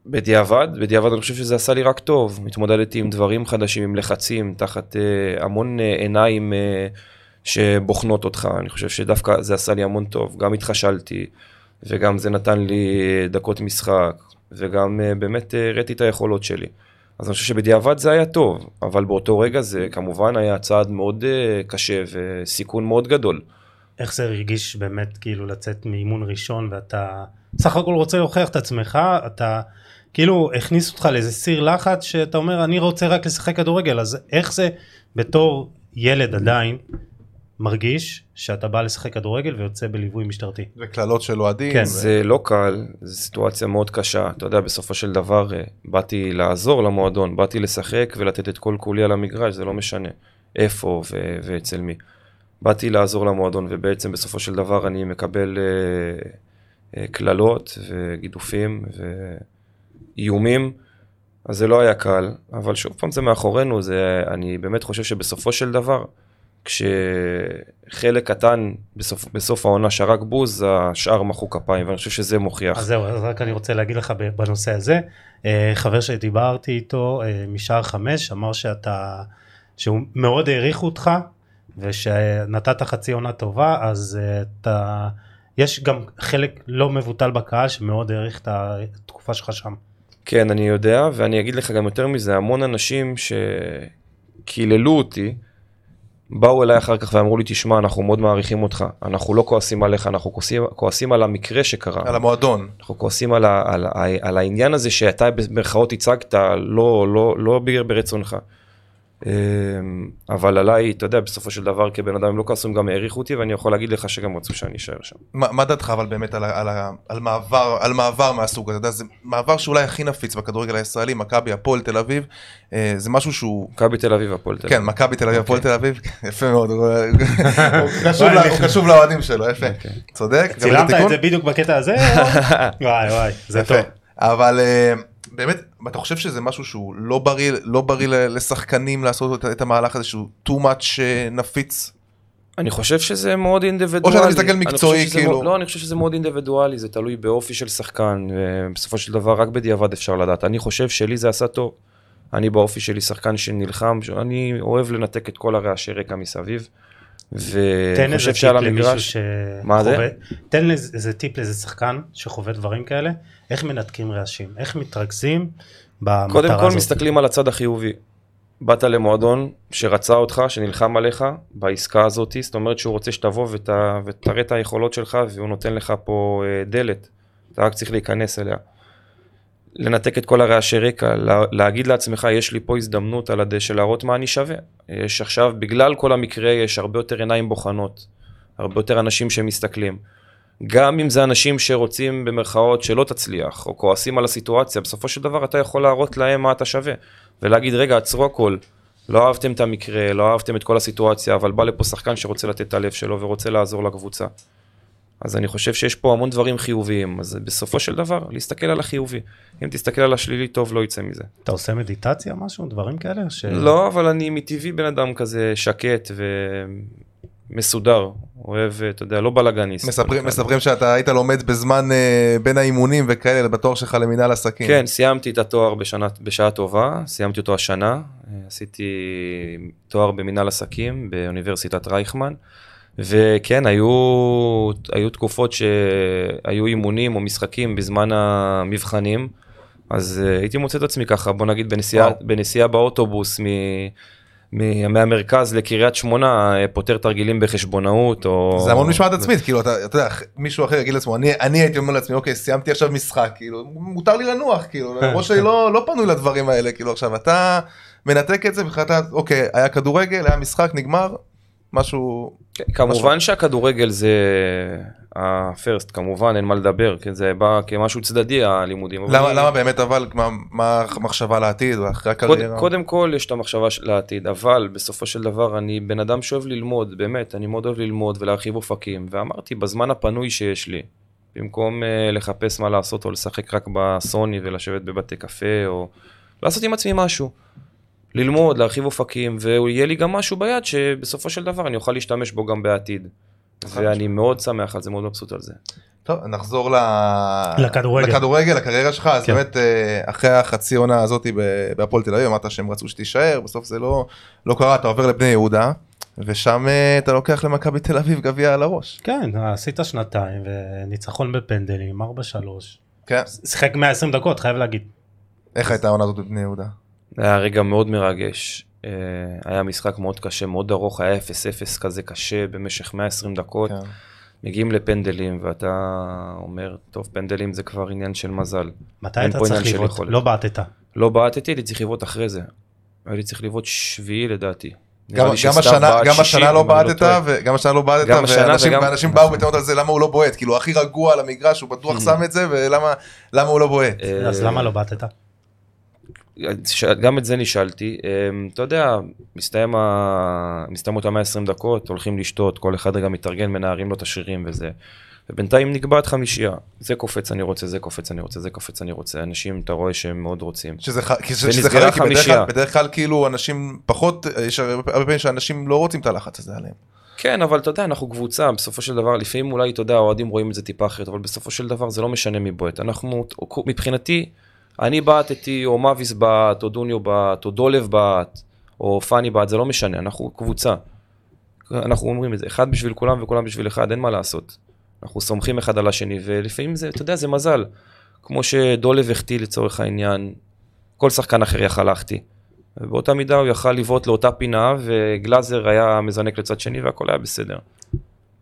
בדיעבד, בדיעבד אני חושב שזה עשה לי רק טוב. התמודדתי עם דברים חדשים, עם לחצים, תחת uh, המון uh, עיניים uh, שבוחנות אותך. אני חושב שדווקא זה עשה לי המון טוב. גם התחשלתי, וגם זה נתן לי דקות משחק, וגם uh, באמת הראיתי uh, את היכולות שלי. אז אני חושב שבדיעבד זה היה טוב, אבל באותו רגע זה כמובן היה צעד מאוד uh, קשה וסיכון מאוד גדול. איך זה הרגיש באמת כאילו לצאת מאימון ראשון ואתה סך הכל רוצה להוכיח את עצמך, אתה כאילו הכניס אותך לאיזה סיר לחץ שאתה אומר אני רוצה רק לשחק כדורגל, אז איך זה בתור ילד עדיין מרגיש שאתה בא לשחק כדורגל ויוצא בליווי משטרתי. וקללות של אוהדים. כן, ו... זה לא קל, זו סיטואציה מאוד קשה. אתה יודע, בסופו של דבר אה, באתי לעזור למועדון, באתי לשחק ולתת את כל כולי על המגרש, זה לא משנה איפה ו- ואצל מי. באתי לעזור למועדון ובעצם בסופו של דבר אני מקבל אה, אה, קללות uh, uh, וגידופים ואיומים. אז זה לא היה קל, אבל שוב פעם זה מאחורינו, זה, אני באמת חושב שבסופו של דבר, כשחלק קטן בסוף, בסוף העונה שרק בוז, השאר מחאו כפיים, ואני חושב שזה מוכיח. אז זהו, אז רק אני רוצה להגיד לך בנושא הזה, אה, חבר שדיברתי איתו אה, משער חמש, אמר שאתה, שהוא מאוד העריכו אותך, ושנתת חצי עונה טובה, אז אה, אתה, יש גם חלק לא מבוטל בקהל שמאוד העריך את התקופה שלך שם. כן, אני יודע, ואני אגיד לך גם יותר מזה, המון אנשים שקיללו אותי, באו אליי אחר כך ואמרו לי, תשמע, אנחנו מאוד מעריכים אותך, אנחנו לא כועסים עליך, אנחנו כועסים, כועסים על המקרה שקרה. על המועדון. אנחנו כועסים על, ה, על, על, על העניין הזה שאתה במרכאות הצגת, לא, לא, לא ברצונך. אמ, אבל עליי, אתה יודע, בסופו של דבר כבן אדם הם לא כעסו, הם גם העריכו אותי, ואני יכול להגיד לך שגם רצו שאני אשאר שם. ما, מה דעתך אבל באמת על, על, על, מעבר, על מעבר מהסוג הזה? אתה יודע, זה מעבר שאולי הכי נפיץ בכדורגל הישראלי, מכבי, הפועל תל אביב, אה, זה משהו שהוא... מכבי תל אביב, הפועל תל אביב. כן, מכבי תל אביב, הפועל אוקיי. תל אביב, יפה מאוד, הוא קשוב לאוהדים שלו, יפה, אוקיי. צודק. צילמת את זה בדיוק בקטע הזה? וואי וואי, זה טוב. אבל... אה, באמת, אתה חושב שזה משהו שהוא לא בריא, לא בריא לשחקנים לעשות את המהלך הזה שהוא too much אה, נפיץ? אני חושב שזה מאוד אינדיבידואלי. או שאתה מסתכל מקצועי כאילו. לא, אני חושב שזה מאוד אינדיבידואלי, זה תלוי באופי של שחקן, ובסופו של דבר רק בדיעבד אפשר לדעת. אני חושב שלי זה עשה טוב. אני באופי שלי שחקן שנלחם, אני אוהב לנתק את כל הרעשי רקע מסביב. ואני חושב שעל המגרש... מה זה? תן איזה טיפ לאיזה שחקן שחווה דברים כאלה, איך מנתקים רעשים, איך מתרכזים במטרה הזאת. קודם כל מסתכלים על הצד החיובי. באת למועדון שרצה אותך, שנלחם עליך בעסקה הזאת, זאת אומרת שהוא רוצה שתבוא ות, ותראה את היכולות שלך והוא נותן לך פה אה, דלת, אתה רק צריך להיכנס אליה. לנתק את כל הרעשי רקע, לה, להגיד לעצמך, יש לי פה הזדמנות על הדשא להראות מה אני שווה. יש עכשיו, בגלל כל המקרה, יש הרבה יותר עיניים בוחנות, הרבה יותר אנשים שמסתכלים. גם אם זה אנשים שרוצים במרכאות שלא תצליח, או כועסים על הסיטואציה, בסופו של דבר אתה יכול להראות להם מה אתה שווה. ולהגיד, רגע, עצרו הכל, לא אהבתם את המקרה, לא אהבתם את כל הסיטואציה, אבל בא לפה שחקן שרוצה לתת את הלב שלו ורוצה לעזור לקבוצה. אז אני חושב שיש פה המון דברים חיוביים, אז בסופו של דבר, להסתכל על החיובי. אם תסתכל על השלילי, טוב לא יצא מזה. אתה עושה מדיטציה, משהו, דברים כאלה? ש... לא, אבל אני מטבעי בן אדם כזה שקט ומסודר. אוהב, אתה יודע, לא בלאגניסט. מספרים, מספרים שאתה היית לומד בזמן uh, בין האימונים וכאלה, בתואר שלך למנהל עסקים. כן, סיימתי את התואר בשנה, בשעה טובה, סיימתי אותו השנה. אה, עשיתי תואר במנהל עסקים באוניברסיטת רייכמן. וכן, היו, היו תקופות שהיו אימונים או משחקים בזמן המבחנים, אז uh, הייתי מוצא את עצמי ככה, בוא נגיד בנסיעה, בנסיעה באוטובוס מ... מהמרכז לקריית שמונה אה, פותר תרגילים בחשבונאות או זה המון משמעת עצמית כאילו אתה, אתה יודע מישהו אחר יגיד לעצמו אני אני הייתי אומר לעצמי אוקיי סיימתי עכשיו משחק כאילו מותר לי לנוח כאילו למרות שלי לא לא פנוי לדברים האלה כאילו עכשיו אתה מנתק את זה מבחינתה אוקיי היה כדורגל היה משחק נגמר משהו כן, כמובן משהו... שהכדורגל זה הפרסט כמובן אין מה לדבר כן זה בא כמשהו צדדי הלימודים. למה, למה באמת אבל מה, מה המחשבה לעתיד אחרי הקריירה? קוד, קודם כל יש את המחשבה לעתיד אבל בסופו של דבר אני בן אדם שאוהב ללמוד באמת אני מאוד אוהב ללמוד ולהרחיב אופקים ואמרתי בזמן הפנוי שיש לי במקום uh, לחפש מה לעשות או לשחק רק בסוני ולשבת בבתי קפה או לעשות עם עצמי משהו. ללמוד, להרחיב אופקים, ויהיה לי גם משהו ביד שבסופו של דבר אני אוכל להשתמש בו גם בעתיד. ואני מאוד שמח על זה, מאוד מבסוט על זה. טוב, נחזור לכדורגל, לכדורגל, לקריירה שלך, אז כן. באמת אה, אחרי החצי עונה הזאת בהפועל תל אביב, אמרת שהם רצו שתישאר, בסוף זה לא, לא קרה, אתה עובר לבני יהודה, ושם אה, אתה לוקח למכבי תל אביב גביע על הראש. כן, עשית שנתיים, וניצחון בפנדלים, 4-3. כן. שיחק 120 דקות, חייב להגיד. איך הייתה העונה הזאת בבני יהודה? היה רגע מאוד מרגש. אה, היה משחק מאוד קשה, מאוד ארוך, היה 0-0 כזה קשה במשך 120 דקות. כן. מגיעים לפנדלים ואתה אומר, טוב, פנדלים זה כבר עניין של מזל. מתי אתה צריך לבעוט? לא בעטת. לא בעטתי, הייתי צריך לבעוט אחרי זה. הייתי צריך לבעוט שביעי לדעתי. גם, גם השנה, גם השנה לא בעטת, לא וגם השנה לא בעטת, ואנשים, וגם... באו בטענות על זה למה הוא לא בועט, כאילו הכי רגוע על המגרש, הוא בטוח שם את זה, ולמה הוא לא בועט. אז למה לא בעטת? גם את זה נשאלתי, אמ, אתה יודע, מסתיים, ה... מסתיים אותם 120 דקות, הולכים לשתות, כל אחד רגע מתארגן, מנערים לו את השרירים וזה. ובינתיים נקבעת חמישייה, זה קופץ אני רוצה, זה קופץ אני רוצה, זה קופץ אני רוצה, אנשים אתה רואה שהם מאוד רוצים. שזה, שזה, שזה חלק, כי בדרך כלל, בדרך כלל כאילו אנשים פחות, יש הרבה פעמים שאנשים לא רוצים את הלחץ הזה עליהם. כן, אבל אתה יודע, אנחנו קבוצה, בסופו של דבר, לפעמים אולי, אתה יודע, האוהדים רואים את זה טיפה אחרת, אבל בסופו של דבר זה לא משנה מי בועט. אנחנו, מבחינתי, אני בעטתי, או מאביס בעט, או דוניו בעט, או דולב בעט, או פאני בעט, זה לא משנה, אנחנו קבוצה. אנחנו אומרים את זה, אחד בשביל כולם וכולם בשביל אחד, אין מה לעשות. אנחנו סומכים אחד על השני, ולפעמים זה, אתה יודע, זה מזל. כמו שדולב החטיא לצורך העניין, כל שחקן אחר יכל להחטיא. ובאותה מידה הוא יכל לבעוט לאותה פינה, וגלאזר היה מזנק לצד שני והכל היה בסדר.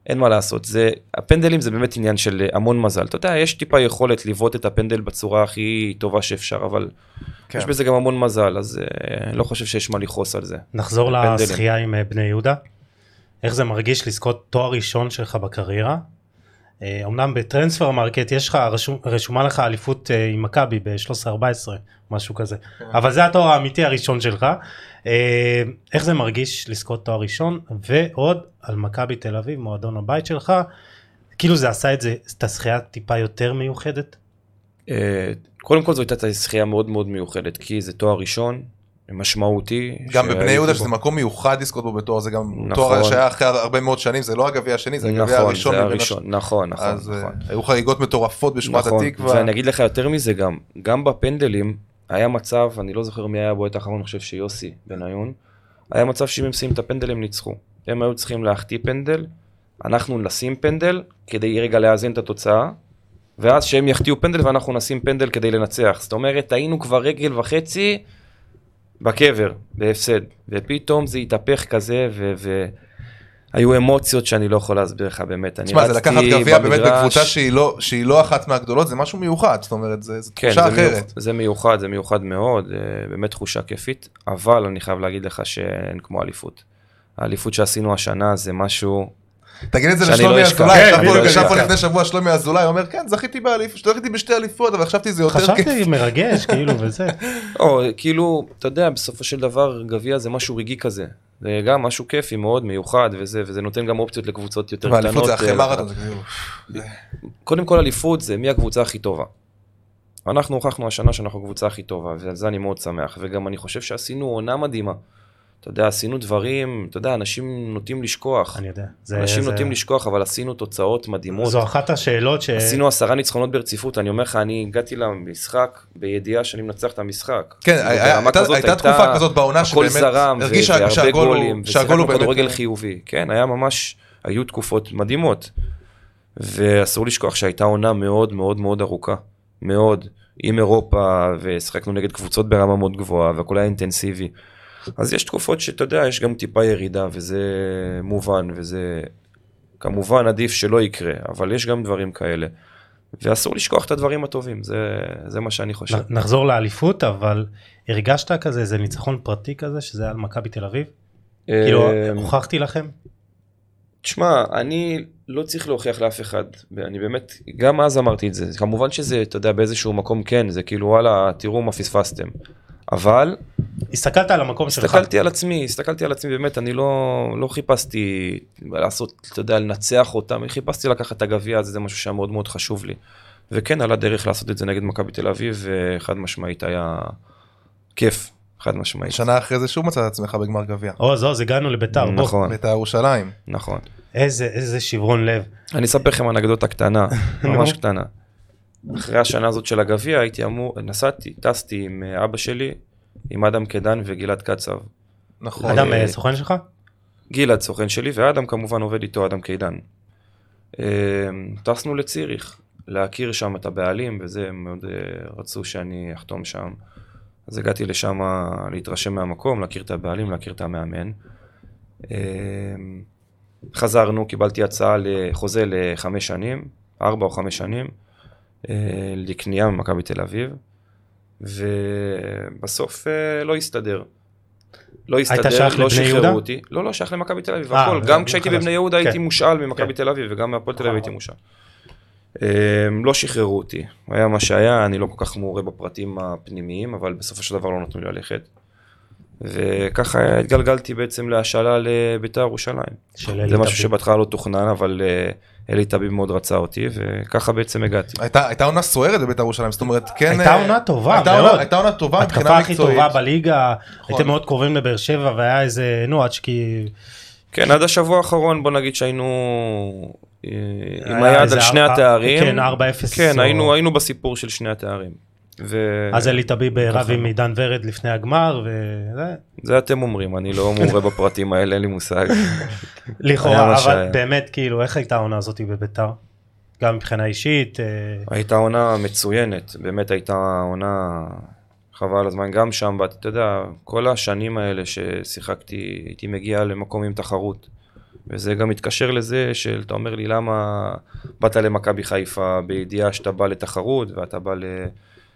אין מה לעשות, זה, הפנדלים זה באמת עניין של המון מזל. אתה יודע, יש טיפה יכולת לבעוט את הפנדל בצורה הכי טובה שאפשר, אבל כן. יש בזה גם המון מזל, אז אה, לא חושב שיש מה לכעוס על זה. נחזור לזכייה עם אה, בני יהודה. איך זה מרגיש לזכות תואר ראשון שלך בקריירה? אה, ב Transfermarkt יש לך, רשום, רשומה לך אליפות אה, עם מכבי ב-13-14, משהו כזה. כן. אבל זה התואר האמיתי הראשון שלך. Uh, איך זה מרגיש לזכות תואר ראשון? ועוד על מכבי תל אביב, מועדון הבית שלך, כאילו זה עשה את זה, את השחייה טיפה יותר מיוחדת? קודם כל זו הייתה שחייה מאוד מאוד מיוחדת, כי זה תואר ראשון, משמעותי. גם בבני יהודה שזה מקום מיוחד לזכות בו בתואר זה גם נכון. תואר שהיה אחרי הרבה מאוד שנים זה לא הגביע השני זה הגביע נכון, הראשון. זה הראשון, נכון נכון. אז נכון. היו חגיגות מטורפות בשכונת נכון, התקווה. ואני אגיד לך יותר מזה גם גם בפנדלים היה מצב אני לא זוכר מי היה בועט האחרון אני חושב שיוסי בניון היה מצב שאם הם שמים את הפנדל הם ניצחו. הם היו צריכים להחטיא פנדל, אנחנו נשים פנדל כדי רגע לאזן את התוצאה, ואז שהם יחטיאו פנדל ואנחנו נשים פנדל כדי לנצח. זאת אומרת, היינו כבר רגל וחצי בקבר, בהפסד, ופתאום זה התהפך כזה, ו... ו- היו אמוציות שאני לא יכול להסביר לך באמת. תשמע, זה לקחת גביע באמת בקבוצה שהיא לא, שהיא לא אחת מהגדולות, זה משהו מיוחד, זאת אומרת, זה כן, תחושה זה אחרת. מיוחד, זה מיוחד, זה מיוחד מאוד, אה, באמת תחושה כיפית, אבל אני חייב להגיד לך שאין כמו אליפות. האליפות שעשינו השנה זה משהו... תגיד את זה לשלומי לא אזולאי, ישב פה לפני שבוע שלומי אזולאי, אומר כן זכיתי באליפות, זכיתי בשתי אליפות, אבל חשבתי זה יותר כיף. חשבתי מרגש כאילו וזה. או כאילו, אתה יודע, בסופו של דבר גביע זה משהו רגעי כזה. זה גם משהו כיפי מאוד, מיוחד וזה, וזה נותן גם אופציות לקבוצות יותר קטנות. ואליפות זה אחרי אה, מרתון, זה כאילו... קודם כל אליפות זה מי הקבוצה הכי טובה. אנחנו הוכחנו השנה שאנחנו הקבוצה הכי טובה, ועל זה אני מאוד שמח, וגם אני חושב שעשינו עונה מדהימה. אתה יודע, עשינו דברים, אתה יודע, אנשים נוטים לשכוח. אני יודע. זה, אנשים זה... נוטים לשכוח, אבל עשינו תוצאות מדהימות. זו אחת השאלות ש... עשינו עשרה ניצחונות ברציפות, אני אומר לך, אני הגעתי למשחק בידיעה שאני מנצח את המשחק. כן, כאילו, היה, הייתה, הייתה תקופה כזאת בעונה שבאמת הרגישה שהגול הוא ושחקנו כדורגל חיובי. כן, היה ממש, היו תקופות מדהימות. ואסור לשכוח שהייתה עונה מאוד מאוד מאוד ארוכה. מאוד. עם אירופה, ושחקנו נגד קבוצות ברמה מאוד גבוהה, והכל היה אינטנסיבי. אז יש תקופות שאתה יודע, יש גם טיפה ירידה, וזה מובן, וזה כמובן עדיף שלא יקרה, אבל יש גם דברים כאלה. ואסור לשכוח את הדברים הטובים, זה, זה מה שאני חושב. נחזור לאליפות, אבל הרגשת כזה איזה ניצחון פרטי כזה, שזה על מכבי תל אביב? כאילו, אה, הוכחתי לכם? תשמע, אני לא צריך להוכיח לאף אחד, אני באמת, גם אז אמרתי את זה, כמובן שזה, אתה יודע, באיזשהו מקום כן, זה כאילו וואלה, תראו מה פספסתם. אבל... הסתכלת על המקום שלך. הסתכלתי על עצמי, הסתכלתי על עצמי, באמת, אני לא, לא חיפשתי לעשות, אתה יודע, לנצח אותם, חיפשתי לקחת את הגביע הזה, זה משהו שהיה מאוד מאוד חשוב לי. וכן, על הדרך לעשות את זה נגד מכבי תל אביב, וחד משמעית היה כיף, חד משמעית. שנה אחרי זה שוב מצאת את עצמך בגמר גביע. או, זו, זה הגענו לביתר, נכון. ביתר ירושלים. נכון. איזה, איזה שברון לב. אני אספר לכם אנקדוטה קטנה, ממש קטנה. אחרי השנה הזאת של הגביע הייתי אמור, נסעתי, טסתי עם אבא שלי, עם אדם קדן וגלעד קצב. נכון. אדם אה, סוכן שלך? גלעד סוכן שלי, ואדם כמובן עובד איתו, אדם קידן. אה, טסנו לציריך, להכיר שם את הבעלים, וזה, הם מאוד רצו שאני אחתום שם. אז הגעתי לשם להתרשם מהמקום, להכיר את הבעלים, להכיר את המאמן. חזרנו, קיבלתי הצעה לחוזה לחמש שנים, ארבע או חמש שנים. אה, לקנייה ממכבי תל אביב, ובסוף אה, לא הסתדר. לא הסתדר, לא שחררו אותי. לא, לא, שייך למכבי תל אביב, אה, הכל. גם כשהייתי בבני יהודה הייתי כן. מושאל ממכבי כן. תל אביב, וגם מהפועל תל אביב הייתי מושאל. לא שחררו אותי, היה מה שהיה, אני לא כל כך מעורה בפרטים הפנימיים, אבל בסופו של דבר לא נתנו לי ללכת. וככה התגלגלתי בעצם להשאלה לביתר ירושלים. זה משהו שבהתחלה לא תוכנן, אבל אלי טביב מאוד רצה אותי, וככה בעצם הגעתי. הייתה, הייתה עונה סוערת בבית"ר ירושלים, זאת אומרת, כן... הייתה עונה טובה הייתה מאוד. הייתה עונה טובה מבחינה מקצועית. התקפה הכי טובה בליגה, נכון. הייתם מאוד קרובים לבאר שבע, והיה איזה, נו, עד שכי... כן, עד השבוע האחרון, בוא נגיד שהיינו אה, עם היד על שני התארים. כן, 4-0. כן, היינו בסיפור של שני התארים. ו... אז אלי טביב רב עם עידן ורד לפני הגמר וזה. זה אתם אומרים, אני לא מעורה בפרטים האלה, אין לי מושג. לכאורה, אבל באמת, כאילו, איך הייתה העונה הזאת בביתר? גם מבחינה אישית? אה, הייתה עונה מצוינת, באמת הייתה עונה חבל הזמן, גם שם, אתה יודע, כל השנים האלה ששיחקתי, הייתי מגיע למקום עם תחרות. וזה גם מתקשר לזה שאתה אומר לי למה באת למכבי חיפה בידיעה שאתה בא לתחרות ואתה בא ל...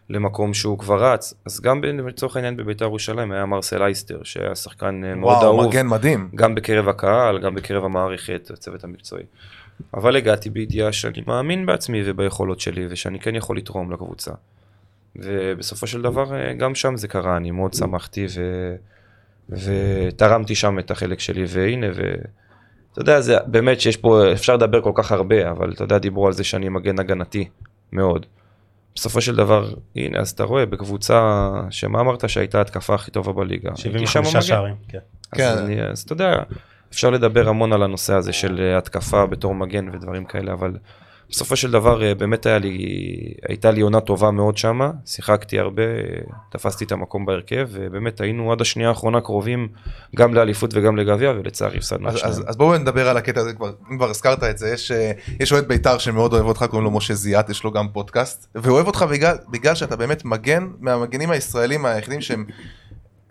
למקום שהוא כבר רץ, אז גם לצורך העניין בבית"ר ירושלים היה מרסל אייסטר, שהיה שחקן אה, מאוד אהוב. וואו, מגן מדהים. גם בקרב הקהל, גם בקרב המערכת, הצוות המקצועי. אבל הגעתי בידיעה שאני מאמין בעצמי וביכולות שלי, ושאני כן יכול לתרום לקבוצה. ובסופו של דבר, אה, גם שם זה קרה, אני מאוד שמחתי ו... ותרמתי שם את החלק שלי, והנה, ו... אתה יודע, זה באמת שיש פה, אפשר לדבר כל כך הרבה, אבל אתה יודע, דיברו על זה שאני מגן הגנתי מאוד. בסופו של דבר, הנה, אז אתה רואה בקבוצה, שמה אמרת שהייתה התקפה הכי טובה בליגה? 75 שערים, כן. אז, כן. אני, אז אתה יודע, אפשר לדבר המון על הנושא הזה של התקפה בתור מגן ודברים כאלה, אבל בסופו של דבר אה, באמת היה לי, הייתה לי עונה טובה מאוד שמה, שיחקתי הרבה, תפסתי את המקום בהרכב, ובאמת היינו עד השנייה האחרונה קרובים גם לאליפות וגם לגביע, ולצערי הפסדנו את אז, אז בואו נדבר על הקטע הזה, כבר, אם כבר הזכרת את זה, יש, אה, יש אוהד בית"ר שמאוד אוהב אותך, קוראים לו משה זיאת, יש לו גם פודקאסט, ואוהב אותך בגלל, בגלל שאתה באמת מגן מהמגנים הישראלים היחידים שהם,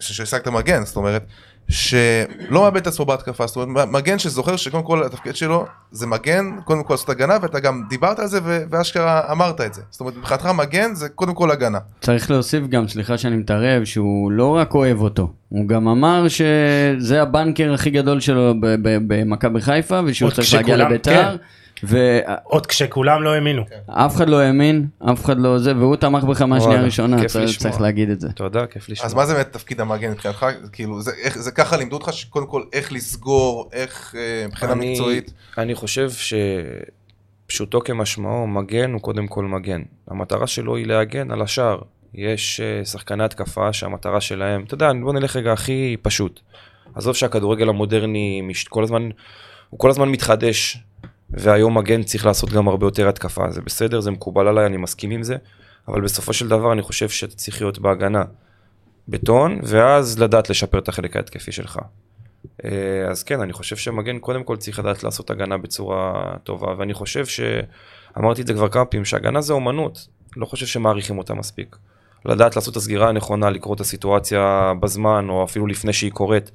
שהשגת מגן, זאת אומרת, שלא מאבד את עצמו בהתקפה, זאת אומרת מגן שזוכר שקודם כל התפקיד שלו זה מגן, קודם כל לעשות הגנה ואתה גם דיברת על זה ואשכרה אמרת את זה, זאת אומרת מבחינתך מגן זה קודם כל הגנה. צריך להוסיף גם, סליחה שאני מתערב, שהוא לא רק אוהב אותו, הוא גם אמר שזה הבנקר הכי גדול שלו במכבי חיפה ושהוא צריך להגיע לביתר. כן. ו... עוד כשכולם לא האמינו. אף אחד לא האמין, אף אחד לא זה, והוא תמך בך מהשנייה הראשונה, צריך, צריך להגיד את זה. תודה, כיף לשמוע. אז מה זה באמת תפקיד המגן מבחינתך? כאילו, זה, איך, זה ככה לימדו אותך שקודם כל איך לסגור, איך אה, מבחינה אני, מקצועית? אני חושב שפשוטו כמשמעו, מגן הוא קודם כל מגן. המטרה שלו היא להגן על השער. יש אה, שחקני התקפה שהמטרה שלהם, אתה יודע, בוא נלך רגע הכי פשוט. עזוב שהכדורגל המודרני כל הזמן, הוא כל הזמן מתחדש. והיום מגן צריך לעשות גם הרבה יותר התקפה, זה בסדר, זה מקובל עליי, אני מסכים עם זה, אבל בסופו של דבר אני חושב שאתה צריך להיות בהגנה בטון, ואז לדעת לשפר את החלק ההתקפי שלך. אה, אז כן, אני חושב שמגן קודם כל צריך לדעת לעשות הגנה בצורה טובה, ואני חושב שאמרתי את זה כבר כמה פעמים, שהגנה זה אומנות, לא חושב שמעריכים אותה מספיק. לדעת לעשות את הסגירה הנכונה, לקרוא את הסיטואציה בזמן, או אפילו לפני שהיא קורית.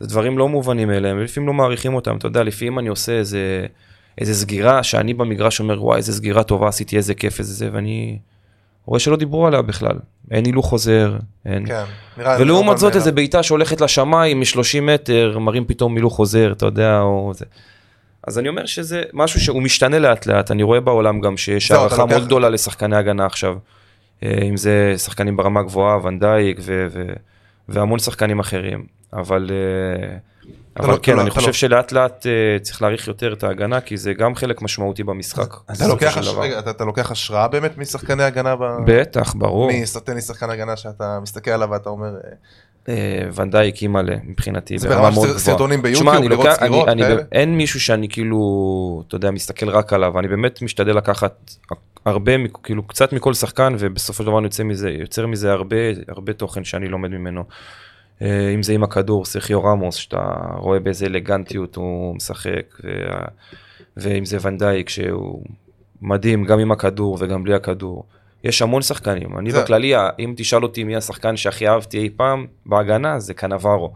זה דברים לא מובנים מאליהם, ולפעמים לא מעריכים אותם. אתה יודע, לפעמים אני עושה איזה... איזה סגירה שאני במגרש אומר וואי איזה סגירה טובה עשיתי איזה כיף איזה זה ואני רואה שלא דיברו עליה בכלל אין הילוך חוזר אין כן, ולעומת זאת איזה בעיטה שהולכת לשמיים מ-30 מטר מראים פתאום הילוך חוזר אתה יודע או זה. אז אני אומר שזה משהו שהוא משתנה לאט לאט אני רואה בעולם גם שיש הערכה מאוד גדולה לשחקני הגנה עכשיו. אה, אם זה שחקנים ברמה גבוהה ונדייק והמון שחקנים אחרים אבל. Uh, אבל לא, כן, לא, אני חושב לא. שלאט לאט אה, צריך להעריך יותר את ההגנה, כי זה גם חלק משמעותי במשחק. אתה לוקח השראה באמת משחקני הגנה? בטח, ברור. מי סטן לי שחקן הגנה שאתה מסתכל עליו ואתה אומר... אה, אה, ונדייק אימא'לה מבחינתי זה ברמה מאוד גבוהה. סרטונים ביוטיוב, לראות סגירות כאלה? אין מישהו שאני כאילו, אתה יודע, מסתכל רק עליו, אני באמת משתדל לקחת הרבה, כאילו קצת מכל שחקן, ובסופו של דבר יוצר מזה הרבה תוכן שאני לומד ממנו. אה, אם זה עם הכדור, סרחיו רמוס, שאתה רואה באיזה אלגנטיות הוא משחק, ו... ואם זה ונדייק שהוא מדהים גם עם הכדור וגם בלי הכדור. יש המון שחקנים, אני זה... בכללי, אם תשאל אותי מי השחקן שהכי אהבתי אי פעם בהגנה, זה קנברו.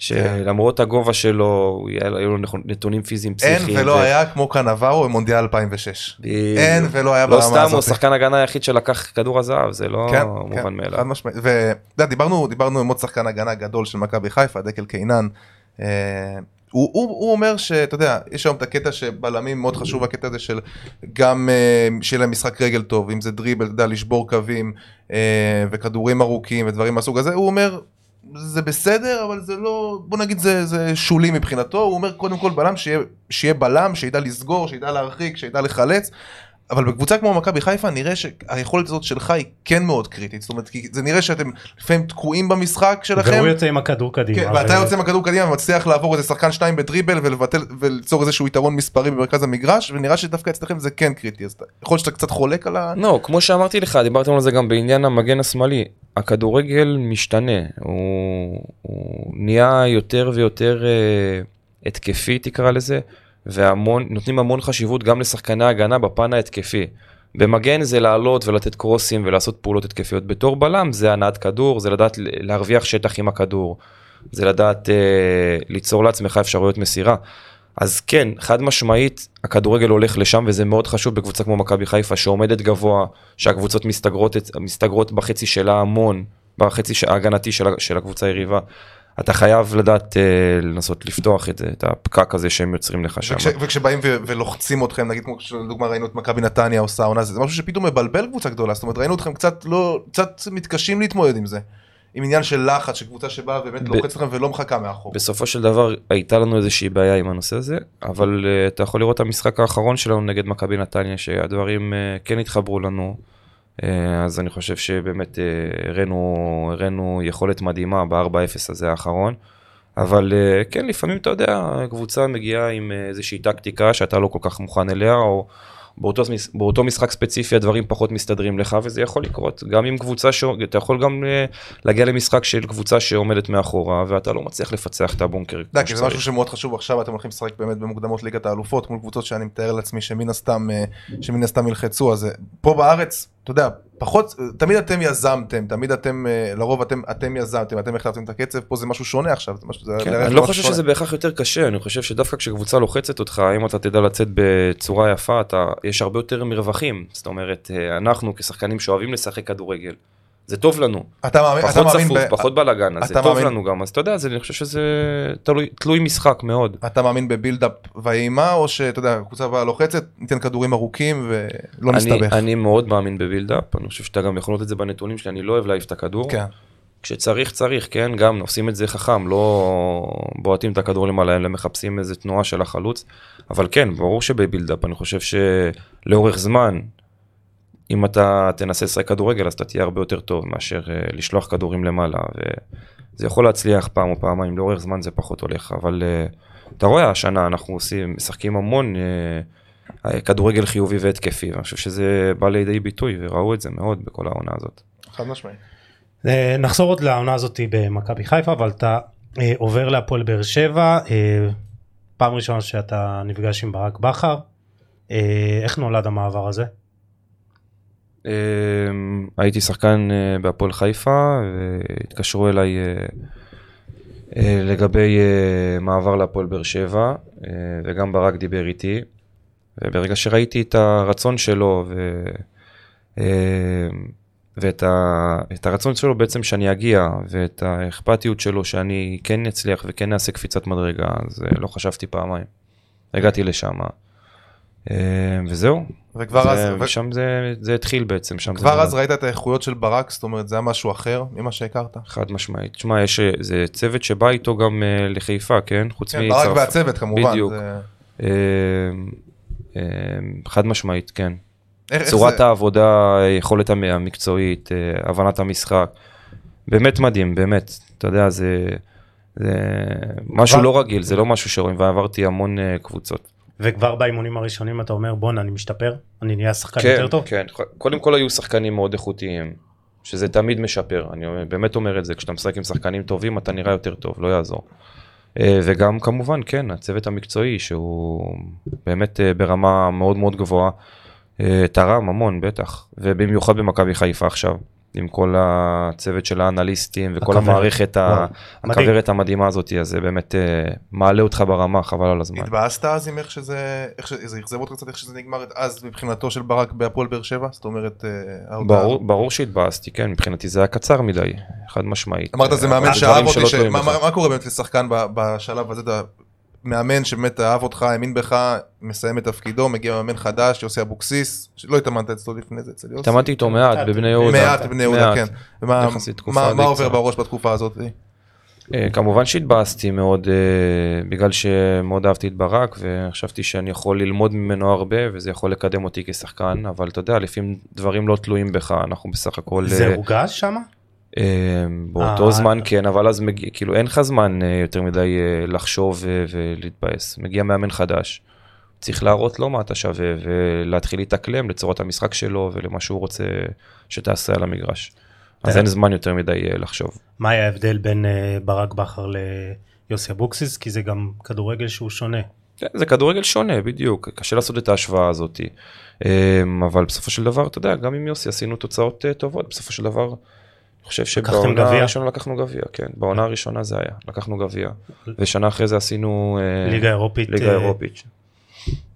שלמרות. הגובה שלו, היו לו נתונים פיזיים פסיכיים. אין ולא ו... היה כמו קנברו במונדיאל 2006. ב... אין ולא היה לא ברמה הזאת. לא סתם, הוא שחקן הגנה היחיד שלקח כדור הזהב, זה לא כן, מובן כן, מאליו. חד משמעית. ודיברנו דיברנו עם עוד שחקן הגנה גדול של מכבי חיפה, דקל קינן. אה, הוא, הוא, הוא אומר שאתה יודע, יש היום את הקטע שבלמים מאוד חשוב הקטע הזה של גם uh, שיהיה להם משחק רגל טוב, אם זה דריבל, אתה יודע, לשבור קווים uh, וכדורים ארוכים ודברים מהסוג הזה, הוא אומר, זה בסדר, אבל זה לא, בוא נגיד זה, זה שולי מבחינתו, הוא אומר קודם כל בלם שיהיה, שיהיה בלם, שידע לסגור, שידע להרחיק, שידע לחלץ, אבל בקבוצה כמו מכבי חיפה נראה שהיכולת הזאת שלך היא כן מאוד קריטית, זאת אומרת, כי זה נראה שאתם לפעמים תקועים במשחק שלכם. והוא יוצא עם הכדור קדימה. כן, ואתה יוצא עם הכדור קדימה ומצליח לעבור איזה שחקן שניים בדריבל ולבטל, וליצור איזשהו יתרון מספרי במרכז המגרש, ונראה שדווקא אצלכם זה כן קריטי, אז יכול להיות שאתה קצת חולק על ה... לא, כמו שאמרתי לך, דיברתם על זה גם בעניין המגן השמאלי, הכדורגל משתנה, הוא, הוא נהיה יותר ויותר אה, התקפי תקרא לזה. ונותנים המון חשיבות גם לשחקני הגנה בפן ההתקפי. במגן זה לעלות ולתת קרוסים ולעשות פעולות התקפיות. בתור בלם זה הנעת כדור, זה לדעת להרוויח שטח עם הכדור, זה לדעת אה, ליצור לעצמך אפשרויות מסירה. אז כן, חד משמעית, הכדורגל הולך לשם וזה מאוד חשוב בקבוצה כמו מכבי חיפה שעומדת גבוה, שהקבוצות מסתגרות, מסתגרות בחצי שלה המון, בחצי ההגנתי של, של הקבוצה היריבה. אתה חייב לדעת אה, לנסות לפתוח את זה, את הפקק הזה שהם יוצרים לך שם. וכשבאים ולוחצים אתכם, נגיד כמו שלדוגמה ראינו את מכבי נתניה עושה עונה, זה משהו שפתאום מבלבל קבוצה גדולה, זאת אומרת ראינו אתכם קצת לא, קצת מתקשים להתמודד עם זה. עם עניין של לחץ, של קבוצה שבאה באמת לוחץ לכם ולא מחכה מאחור. בסופו של דבר הייתה לנו איזושהי בעיה עם הנושא הזה, אבל uh, אתה יכול לראות את המשחק האחרון שלנו נגד מכבי נתניה, שהדברים uh, כן התחברו לנו. אה, אז אני חושב שבאמת הראינו, הראינו יכולת מדהימה ב-4-0 הזה האחרון. אבל כן, לפעמים אתה יודע, קבוצה מגיעה עם איזושהי טקטיקה שאתה לא כל כך מוכן אליה, או באותו, באותו משחק ספציפי הדברים פחות מסתדרים לך, וזה יכול לקרות. גם עם קבוצה, ש... אתה יכול גם אה, להגיע למשחק של קבוצה שעומדת מאחורה, ואתה לא מצליח לפצח את הבונקר. אתה כי זה משהו שמאוד חשוב עכשיו, אתם הולכים לשחק באמת במוקדמות ליגת האלופות, מול קבוצות שאני מתאר לעצמי שמן הסתם, אה, שמן הסתם ילחצו, אז פה בארץ, אתה יודע, פחות, תמיד אתם יזמתם, תמיד אתם, אה, לרוב אתם, אתם יזמתם, אתם החלטתם את הקצב, פה זה משהו שונה עכשיו, זה משהו, כן, זה אני לא חושב שונה. שזה בהכרח יותר קשה, אני חושב שדווקא כשקבוצה לוחצת אותך, אם אתה תדע לצאת בצורה יפה, אתה, יש הרבה יותר מרווחים, זאת אומרת, אה, אנחנו כשחקנים שאוהבים לשחק כדורגל, זה טוב לנו. אתה מאמין, פחות אתה צפוף, ב... פחות בלאגן, אז זה טוב מאמין... לנו גם, אז אתה יודע, זה, אני חושב שזה תלוי, תלוי משחק מאוד. אתה מאמין בבילדאפ ואימה, או שאתה יודע, הקבוצה הבאה לוחצת, ניתן כדורים ארוכים ולא נסתבך? אני מאוד מאמין בבילדאפ, אני חושב שאתה גם יכול לראות את זה בנתונים שלי, אני לא אוהב להעיף את הכדור. כן. כשצריך צריך, כן, גם עושים את זה חכם, לא בועטים את הכדור למעלה, אלא מחפשים איזה תנועה של החלוץ, אבל כן, ברור שבבילדאפ, אני חושב שלאורך זמן, אם אתה תנסה לשחק כדורגל אז אתה תהיה הרבה יותר טוב מאשר uh, לשלוח כדורים למעלה וזה יכול להצליח פעם או פעמיים, לאורך זמן זה פחות הולך, אבל uh, אתה רואה השנה אנחנו עושים, משחקים המון uh, כדורגל חיובי והתקפי, ואני חושב שזה בא לידי ביטוי וראו את זה מאוד בכל העונה הזאת. חד משמעי. נחזור עוד לעונה הזאת במכבי חיפה, אבל אתה uh, עובר להפועל באר שבע, uh, פעם ראשונה שאתה נפגש עם ברק בכר, uh, איך נולד המעבר הזה? אמ, הייתי שחקן אה, בהפועל חיפה והתקשרו אליי אה, אה, לגבי מעבר להפועל באר שבע וגם ברק דיבר איתי וברגע שראיתי את הרצון שלו ו... ואת ה... הרצון שלו בעצם שאני אגיע ואת האכפתיות שלו שאני כן אצליח וכן אעשה קפיצת מדרגה אז לא חשבתי פעמיים. הגעתי לשם. אה, וזהו. וכבר זה, אז... ושם זה, זה התחיל בעצם, שם כבר זה... אז ראית את האיכויות של ברק, זאת אומרת זה היה משהו אחר ממה שהכרת? חד משמעית. תשמע, יש, זה צוות שבא איתו גם uh, לחיפה, כן? חוץ כן, מצרף. ברק והצוות כמובן. בדיוק. זה... Uh, uh, חד משמעית, כן. איך, צורת איך זה... העבודה, יכולת המקצועית, uh, הבנת המשחק. באמת מדהים, באמת. אתה יודע, זה, זה משהו לא רגיל, זה לא משהו שרואים, ועברתי המון קבוצות. וכבר באימונים הראשונים אתה אומר בואנה אני משתפר אני נהיה שחקן כן, יותר טוב. כן קודם כל היו שחקנים מאוד איכותיים שזה תמיד משפר אני באמת אומר את זה כשאתה משחק עם שחקנים טובים אתה נראה יותר טוב לא יעזור. אה, וגם כמובן כן הצוות המקצועי שהוא באמת אה, ברמה מאוד מאוד גבוהה אה, תרם המון בטח ובמיוחד במכבי חיפה עכשיו. עם כל הצוות של האנליסטים וכל הכברת. המערכת, הכוורת המדהימה הזאת, אז זה באמת uh, מעלה אותך ברמה, חבל על הזמן. התבאסת אז עם איך שזה, איך שזה אכזב אותך קצת איך שזה נגמר אז מבחינתו של ברק בהפועל באר שבע? זאת אומרת, uh, ברור, ברור שהתבאסתי, כן, מבחינתי זה היה קצר מדי, חד משמעית. אמרת זה מאמן שאהב אותי, ש... מה, מה קורה באמת לשחקן בשלב הזה, מאמן שבאמת אהב אותך, האמין בך, מסיים את תפקידו, מגיע מאמן חדש, יוסי אבוקסיס, שלא התאמנת אצלו לפני זה, אצל יוסי. התאמנתי איתו מעט בבני יהודה. מעט בבני יהודה, כן. ומה, מה, מה עובר בראש בתקופה הזאת? אה, כמובן שהתבאסתי מאוד אה, בגלל שמאוד אהבתי את ברק וחשבתי שאני יכול ללמוד ממנו הרבה וזה יכול לקדם אותי כשחקן אבל אתה יודע לפעמים דברים לא תלויים בך אנחנו בסך הכל זה אה, הורגש שמה? אמ, באותו אה, זמן כן, אבל אז מגיע, כאילו אין לך זמן אה, יותר מדי אה, לחשוב ולהתבאס. מגיע מאמן חדש, צריך להראות לו מה אתה שווה ולהתחיל להתאקלם לצורת המשחק שלו ולמה שהוא רוצה שתעשה על המגרש. אז אין זמן יותר מדי לחשוב. מה היה ההבדל בין ברק בכר ליוסי אבוקסיס? כי זה גם כדורגל שהוא שונה. כן, זה כדורגל שונה, בדיוק, קשה לעשות את ההשוואה הזאת. אמ, אבל בסופו של דבר, אתה יודע, גם עם יוסי עשינו תוצאות טובות, בסופו של דבר אני חושב שבעונה הראשונה לקחנו גביע, כן, בעונה הראשונה זה היה, לקחנו גביע, ושנה אחרי זה עשינו אה, ליגה אירופית, ליגה אה, אירופית,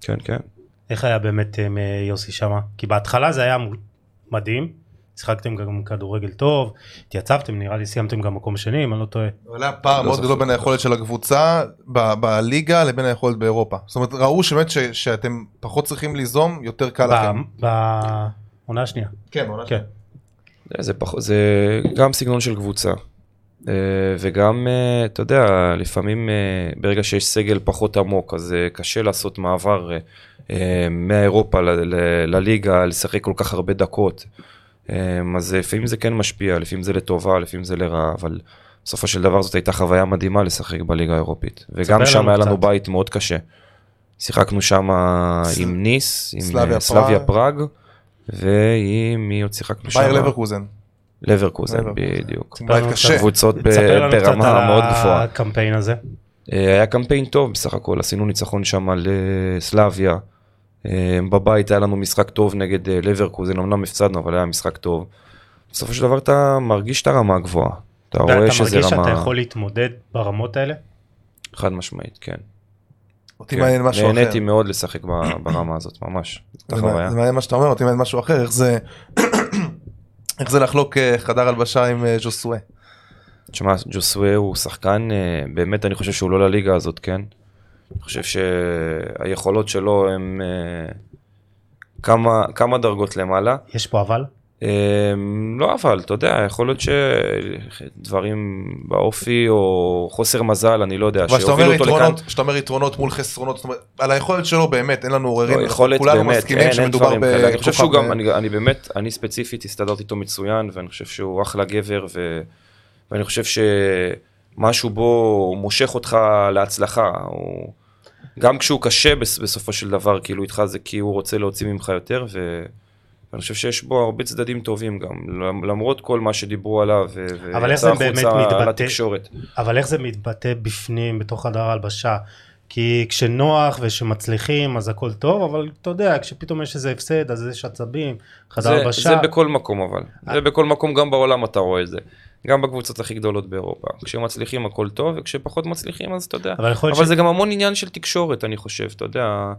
כן, כן. איך היה באמת עם אה, יוסי שמה? כי בהתחלה זה היה מדהים, שיחקתם גם כדורגל טוב, התייצבתם, נראה לי סיימתם גם מקום שני, אם אני לא טועה. אבל היה פער לא מאוד גדול בין היכולת של הקבוצה בליגה לבין היכולת באירופה. זאת אומרת, ראו שבאמת שאתם פחות צריכים ליזום, יותר קל לכם. בעונה השנייה. כן, בעונה השנייה. זה, פח, זה גם סגנון של קבוצה. אה, וגם, אה, אתה יודע, לפעמים אה, ברגע שיש סגל פחות עמוק, אז קשה לעשות מעבר מאירופה לליגה, לשחק כל כך הרבה דקות. אז לפעמים זה כן משפיע, לפעמים זה לטובה, לפעמים זה לרעה, אבל בסופו של דבר זאת הייתה חוויה מדהימה לשחק בליגה האירופית. וגם שם היה לנו בית מאוד קשה. שיחקנו שם עם ניס, עם סלאביה אה, סלאביה פראג. ועם מי עוד שיחקנו שם? בייר לברקוזן. לברקוזן. בדיוק. עם בית קשה. קבוצות ב- תספר לנו קצת ברמה על מאוד גבוהה. הקמפיין הזה. אה, היה קמפיין טוב בסך הכל, עשינו ניצחון שם על אה, סלאביה. אה, בבית היה לנו משחק טוב נגד לברקוזן, אמנם הפסדנו, אבל היה משחק טוב. בסופו של דבר אתה מרגיש את הרמה הגבוהה. אתה רואה ואתה שזה מרגיש שאתה רמה יכול להתמודד ברמות האלה? חד משמעית, כן. אותי. מעניין משהו אחר. נהניתי מאוד לשחק ברמה הזאת, ממש. זה. מעניין- מה שאתה אומר, אותי מעניין משהו אחר, איך זה... איך זה לחלוק אה, חדר הלבשה עם אה, ז'וסואה. תשמע, ג'וסווה הוא שחקן, אה, באמת אני חושב שהוא לא לליגה הזאת, כן? אני חושב שהיכולות שלו הם אה, כמה, כמה דרגות למעלה. יש פה אבל? אה, לא אבל, אתה יודע, יכול להיות שדברים באופי או חוסר מזל, אני לא יודע, שהובילו אותו לכאן. כשאתה אומר יתרונות מול חסרונות, זאת אומרת, על היכולת שלו באמת, אין לנו עוררין, לא, כולנו מסכימים שמדובר כאלה. אני חושב שהוא גם, אני, באמת, אני ספציפית הסתדרתי איתו מצוין, ואני חושב שהוא אחלה גבר, ואני חושב שמשהו בו מושך אותך להצלחה. גם כשהוא קשה בס, בסופו של דבר, כאילו איתך זה כי הוא רוצה להוציא ממך יותר, ו, ואני חושב שיש בו הרבה צדדים טובים גם, למרות כל מה שדיברו עליו, ויצא זה החוצה מתבטא? לתקשורת. אבל איך זה מתבטא בפנים, בתוך חדר ההלבשה? כי כשנוח וכשמצליחים אז הכל טוב, אבל אתה יודע, כשפתאום יש איזה הפסד אז יש עצבים, חדר זה, הלבשה. זה בכל מקום אבל, זה בכל מקום גם בעולם אתה רואה את זה. גם בקבוצות הכי גדולות באירופה. כשמצליחים הכל טוב, וכשפחות מצליחים אז אתה יודע. אבל אבל ש- זה גם המון עניין של תקשורת אני חושב, אתה יודע,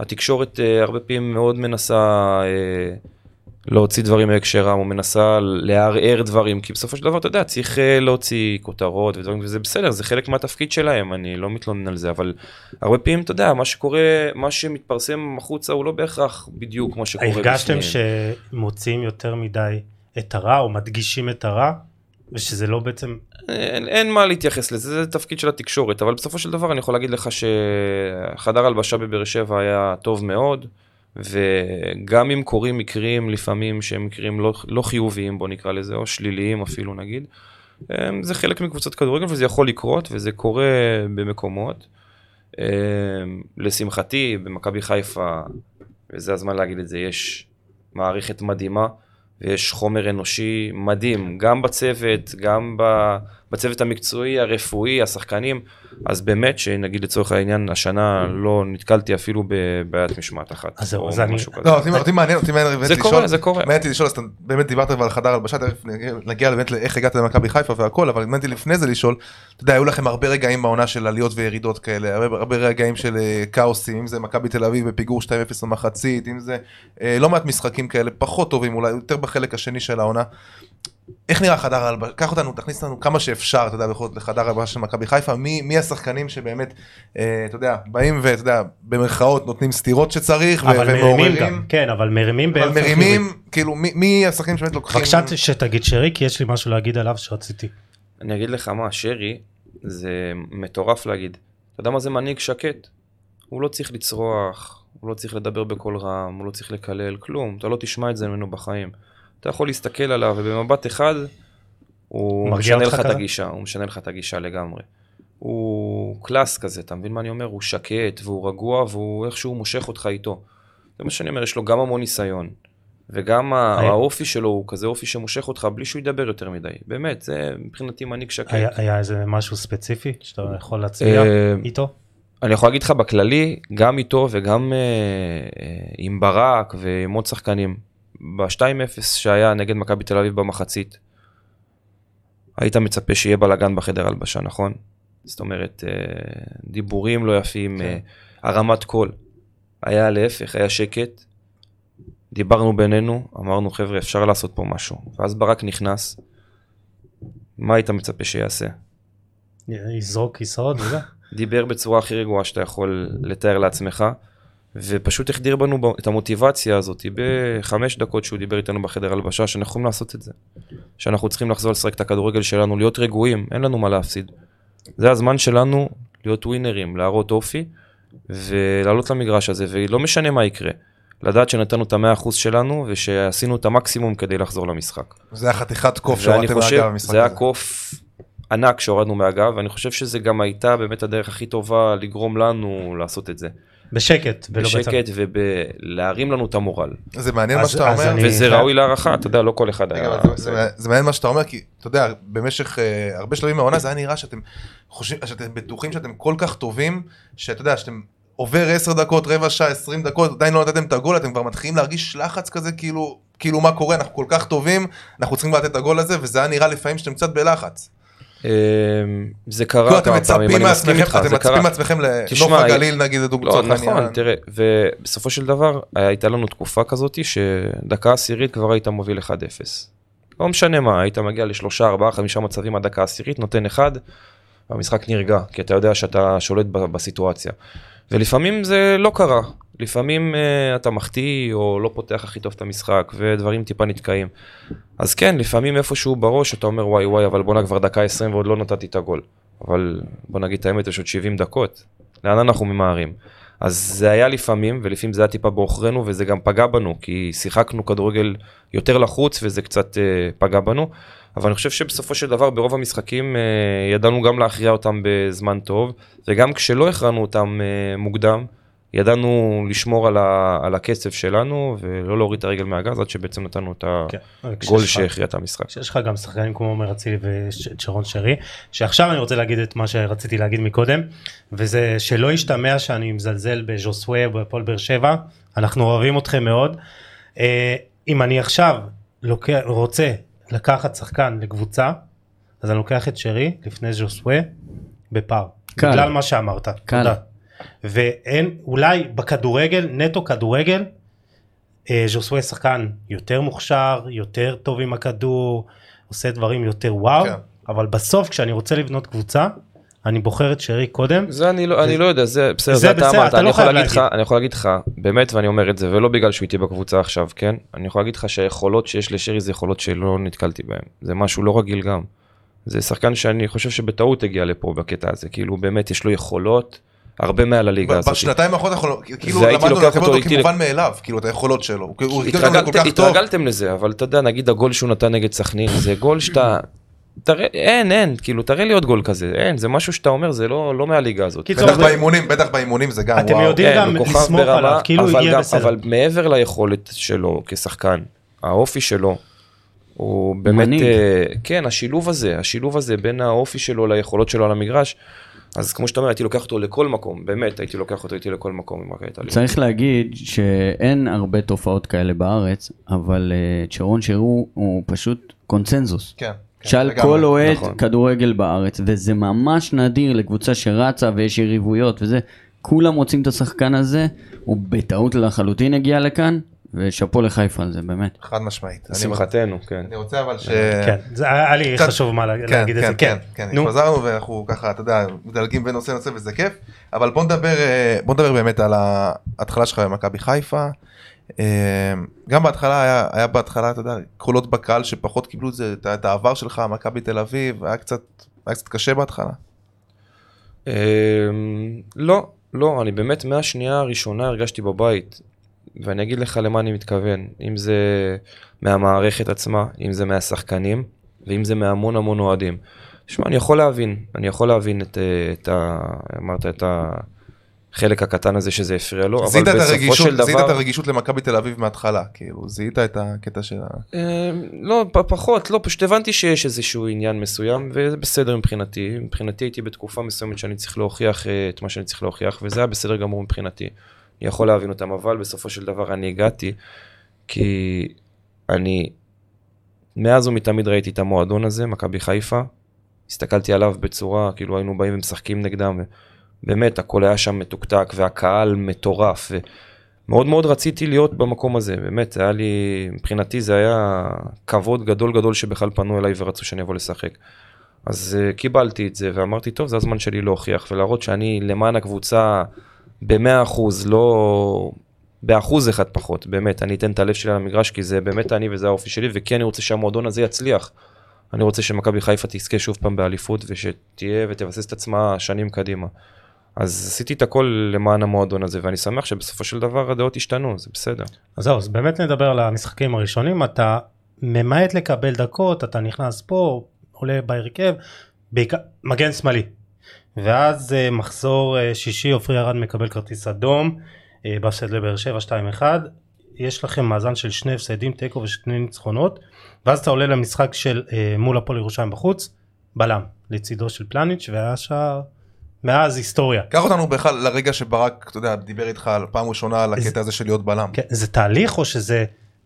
התקשורת אה, הרבה פעמים מאוד מנסה אה, להוציא דברים מהקשרם, או מנסה לערער דברים, כי בסופו של דבר אתה יודע, צריך אה, להוציא כותרות ודברים, וזה בסדר, זה חלק מהתפקיד שלהם, אני לא מתלונן על זה, אבל הרבה פעמים אתה יודע, מה שקורה, מה שמתפרסם החוצה הוא לא בהכרח בדיוק מה שקורה בפנים. הרגשתם שמוציאים יותר מדי את הרע או מדגישים את הרע ושזה לא בעצם אין, אין מה להתייחס לזה, זה תפקיד של התקשורת, אבל בסופו של דבר אני יכול להגיד לך שחדר הלבשה בבאר שבע היה טוב מאוד, וגם אם קורים מקרים לפעמים שהם מקרים לא, לא חיוביים, בוא נקרא לזה, או שליליים אפילו נגיד, זה חלק מקבוצת כדורגל וזה יכול לקרות, וזה קורה במקומות. לשמחתי, במכבי חיפה, וזה הזמן להגיד את זה, יש מערכת מדהימה. ויש חומר אנושי מדהים, גם בצוות, גם בצוות המקצועי, הרפואי, השחקנים, אז באמת שנגיד לצורך העניין השנה לא נתקלתי אפילו בבעיית משמעת אחת. אז זהו, אז אני-. לא, אותי- אותי מעניין, אותי מעניין באמת זה לשאול, קורה, זה קורה. מעניין אותי לשאול, אז אתה באמת דיברת כבר על חדר הלבשה, תכף נגיע- באמת לאיך הגעת למכבי חיפה והכל, אבל מעניין לפני זה לשאול, אתה יודע, היו לכם הרבה רגעים בעונה של עליות וירידות כאלה, הרבה, הרבה רגעים של אה, כאוסים, אם זה מכבי תל אביב בפיגור 2-0 במחצית, אם זה אה, לא מעט משחקים כאלה, פחות טובים אולי, יותר בחלק השני של העונה. איך נראה חדר ההלבשה? קח אותנו, תכניס אותנו כמה שאפשר, אתה יודע, בכל זאת לחדר ההלבשה של מכבי חיפה, מי, מי השחקנים שבאמת, אה, אתה יודע, באים ואתה יודע, במרכאות נותנים סטירות שצריך, ו- אבל מרימים. גם, כן אבל מרימים אבל. מרימים, כאילו, מי, מי השחקנים שבאמת לוקחים... בבקשה שתגיד שרי כי יש לי משהו להגיד עליו שרציתי. אני אגיד לך מה, שרי, זה מטורף להגיד. אתה יודע מה זה מנהיג שקט? הוא לא צריך לצרוח, הוא לא צריך לדבר בקול רם, הוא לא צריך לקלל, כלום. אתה לא תשמע את זה ממנו בחיים. אתה יכול להסתכל עליו ובמבט אחד, הוא משנה לך את? הגישה, הוא משנה לך את הגישה לגמרי. הוא קלאס כזה, אתה מבין מה אני אומר? הוא שקט והוא רגוע והוא איכשהו מושך אותך איתו. זה מה שאני אומר, יש לו גם המון ניסיון. וגם היה- האופי שלו הוא כזה אופי שמושך אותך בלי שהוא ידבר יותר מדי. באמת, זה מבחינתי מנהיג שקט. היה, היה איזה משהו ספציפי שאתה יכול להצביע אה, איתו? אני יכול להגיד לך בכללי, גם איתו וגם אה, אה, עם ברק ועם עוד שחקנים, ב-2-0 שהיה נגד מכבי תל אביב במחצית, היית מצפה שיהיה בלאגן בחדר הלבשה, נכון? זאת אומרת, אה, דיבורים לא יפים, כן. אה, הרמת קול. היה להפך, היה שקט, דיברנו בינינו, אמרנו חבר'ה אפשר לעשות פה משהו. ואז ברק נכנס, מה היית מצפה שיעשה? יזרוק כיסאות וזה? דיבר בצורה הכי רגועה שאתה יכול לתאר לעצמך, ופשוט החדיר בנו את המוטיבציה הזאת בחמש דקות שהוא דיבר איתנו בחדר הלבשה, שאנחנו יכולים לעשות את זה. שאנחנו צריכים לחזור לשחק את הכדורגל שלנו, להיות רגועים, אין לנו מה להפסיד. זה הזמן שלנו להיות ווינרים, להראות אופי, ולעלות למגרש הזה, ולא משנה מה יקרה. לדעת שנתנו את המאה אחוז שלנו, ושעשינו את המקסימום כדי לחזור למשחק. זה היה חתיכת קוף שהורדתם מהגב במשחק זה היה הזה. קוף ענק שהורדנו מהגב, ואני חושב שזה גם הייתה באמת הדרך הכי טובה לגרום לנו לעשות את זה. בשקט, ולא בצד. בשקט ובלהרים לנו את המורל. זה מעניין מה שאתה אומר. אני- וזה ראוי להערכה, אתה יודע, לא כל אחד היה... אבל זה- זה- זה מעניין מה שאתה אומר, כי אתה יודע, במשך אה, הרבה שלבים מהעונה זה היה נראה שאתם חושבים, שאתם בטוחים שאתם כל כך טובים, שאתה יודע, שאתם עובר 10 דקות, רבע שעה, 20 דקות, עדיין לא נתתם את הגול, אתם כבר מתחילים להרגיש לחץ כזה, כאילו, כאילו מה קורה, אנחנו כל כך טובים, אנחנו צריכים לתת את הגול הזה, וזה היה נראה לפעמים שאתם קצת בלחץ. אמ, זה קרה אתם כמה פעמים, מצפים אני מסכים איתך, אתם זה מצפים קרה. מעצמכם לנוף הגליל נגיד, לא, לצורך נכון, העניין. תראה, ובסופו של דבר הייתה לנו תקופה כזאת שדקה עשירית כבר היית מוביל 1-0. לא משנה מה, היית מגיע לשלושה, ארבעה, חמישה מצבים עד דקה עשירית, נותן אחד, והמשחק נרגע, כי אתה יודע שאתה שולט בסיטואציה. ולפעמים זה לא קרה, לפעמים uh, אתה מחטיא או לא פותח הכי טוב את המשחק ודברים טיפה נתקעים. אז כן, לפעמים איפשהו בראש אתה אומר וואי וואי, אבל בואנה כבר דקה 20 ועוד לא נתתי את הגול. אבל בוא נגיד את האמת, יש עוד 70 דקות, לאן אנחנו ממהרים? אז זה היה לפעמים, ולפעמים זה היה טיפה בעוכרינו, וזה גם פגע בנו, כי שיחקנו כדורגל יותר לחוץ, וזה קצת uh, פגע בנו. אבל אני חושב שבסופו של דבר ברוב המשחקים uh, ידענו גם להכריע אותם בזמן טוב, וגם כשלא הכרענו אותם uh, מוקדם, ידענו לשמור על, ה, על הקצב שלנו, ולא להוריד את הרגל מהגז, עד שבעצם נתנו את כן. הגול לך- שהכריע את המשחק. שיש לך גם שחקנים כמו עומר אצילי ושרון שרי, שעכשיו אני רוצה להגיד את מה שרציתי להגיד מקודם, וזה שלא ישתמע שאני מזלזל בז'וסווה בהפועל באר שבע, אנחנו אוהבים אתכם מאוד. אה, אם אני עכשיו לוקח, רוצה לקחת שחקן לקבוצה, אז אני לוקח את שרי לפני ז'וסווה בפער. קל. בגלל מה שאמרת. קל. תודה. ואין, אולי בכדורגל, נטו כדורגל, אה, ז'וסווה שחקן יותר מוכשר, יותר טוב עם הכדור, עושה דברים יותר וואו, כן. אבל בסוף כשאני רוצה לבנות קבוצה, אני בוחר את שרי קודם. זה אני לא, אני לא יודע, זה בסדר, זה זה אתה אמרת, אתה אני לא יכול להגיד לך. אני יכול להגיד לך, באמת ואני אומר את זה, ולא בגלל שהוא איתי בקבוצה עכשיו, כן? אני יכול להגיד לך שהיכולות שיש לשרי זה יכולות שלא נתקלתי בהן, זה משהו לא רגיל גם. זה שחקן שאני חושב שבטעות הגיע לפה בקטע הזה, כאילו באמת יש לו יכולות הרבה מעל הליגה הזאת. בשנתיים האחרונות אנחנו כאילו והייתי למדנו לתת אותו כמובן מאליו, כאילו את היכולות שלו. אותנו כל התרגלתם, טוב. לזה, אבל אתה יודע, נגיד הגול שהוא נתן נגד סכנין, זה גול שאתה... תראה, אין, אין, כאילו, תראה לי עוד גול כזה, אין, זה משהו שאתה אומר, זה לא, לא מהליגה הזאת. בטח זה- באימונים, בטח באימונים זה גם אתם וואו. יודעים כן, גם לסמוך ברמה, עליו, כאילו יהיה גם- בסדר. אבל מעבר ליכולת שלו כשחקן, האופי שלו, הוא באמת, מנהיג. אה, כן, השילוב הזה, השילוב הזה בין האופי שלו ליכולות שלו על המגרש, אז כמו שאתה אומר, הייתי לוקח אותו לכל מקום, באמת, הייתי לוקח אותו איתי לכל מקום אם רק הייתה לי. צריך להגיד שאין הרבה תופעות כאלה בארץ, אבל אה, צ'רון שרו הוא פשוט קונצנזוס. כן. כן, לגמרי. כל אוהד נכון. כדורגל בארץ, וזה ממש נדיר לקבוצה שרצה ויש יריבויות וזה, כולם רוצים את השחקן הזה, הוא בטעות לחלוטין הגיע לכאן, ושאפו לחיפה על זה, באמת. חד משמעית. אני לשמחתנו, כן. אני רוצה אבל ש... כן, זה היה לי חשוב מה כן, להגיד את כן, זה, כן, כן. כן, נו, התפזרנו ואנחנו ככה, אתה יודע, מדלגים בין נושא לנושא וזה כיף, אבל בוא נדבר, אה, בוא נדבר באמת על ההתחלה שלך במכבי חיפה. אה, גם בהתחלה היה, היה בהתחלה, אתה יודע, קולות בקהל שפחות קיבלו את זה, את העבר שלך, מכבי תל אביב, היה קצת, היה קצת קשה בהתחלה. אמ, לא, לא, אני באמת מהשנייה הראשונה הרגשתי בבית, ואני אגיד לך למה אני מתכוון, אם זה מהמערכת עצמה, אם זה מהשחקנים, ואם זה מהמון המון אוהדים. שמע, אני יכול להבין, אני יכול להבין את, אה, את ה... אמרת את החלק הקטן הזה שזה הפריע לו, אבל בסופו הרגישות, של זיהית את דבר... הרגישות למכבי תל אביב מההתחלה, כאילו, זיהית את הקטע של ה... אה, לא, פחות, לא, פשוט הבנתי שיש איזשהו עניין מסוים, וזה בסדר מבחינתי. מבחינתי הייתי בתקופה מסוימת שאני צריך להוכיח אה, את מה שאני צריך להוכיח, וזה היה בסדר גמור מבחינתי. אני יכול להבין אותם, אבל בסופו של דבר אני הגעתי, כי אני מאז ומתמיד ראיתי את המועדון הזה, מכבי חיפה, הסתכלתי עליו בצורה, כאילו היינו באים ומשחקים נגדם, ובאמת הכל היה שם מתוקתק, והקהל מטורף, ומאוד מאוד רציתי להיות במקום הזה, באמת, היה לי, מבחינתי זה היה כבוד גדול גדול שבכלל פנו אליי ורצו שאני אבוא לשחק. אז uh, קיבלתי את זה ואמרתי, טוב, זה הזמן שלי להוכיח ולהראות שאני למען הקבוצה במאה אחוז, לא באחוז אחד פחות, באמת, אני אתן את הלב שלי על המגרש כי זה באמת אני וזה האופי שלי, וכן אני רוצה שהמועדון הזה יצליח. אני רוצה שמכבי חיפה תזכה שוב פעם באליפות ושתהיה ותבסס את עצמה שנים קדימה. אז עשיתי את הכל למען המועדון הזה, ואני שמח שבסופו של דבר הדעות השתנו, זה בסדר. אז זהו, אז באמת נדבר על המשחקים הראשונים, אתה ממעט לקבל דקות, אתה נכנס פה, עולה בהרכב, בעיקר, מגן שמאלי. ואז אה, מחזור אה, שישי עופרי ארד מקבל כרטיס אדום אה, בהפסד לבאר שבע 2-1 יש לכם מאזן של שני הפסדים תיקו ושני ניצחונות ואז אתה עולה למשחק של מול הפועל ירושלים בחוץ בלם לצידו של פלניץ' והיה שער מאז היסטוריה. קח אותנו בכלל לרגע שברק, אתה יודע, דיבר איתך על פעם ראשונה על הקטע הזה של להיות בלם. כן, זה תהליך או שזה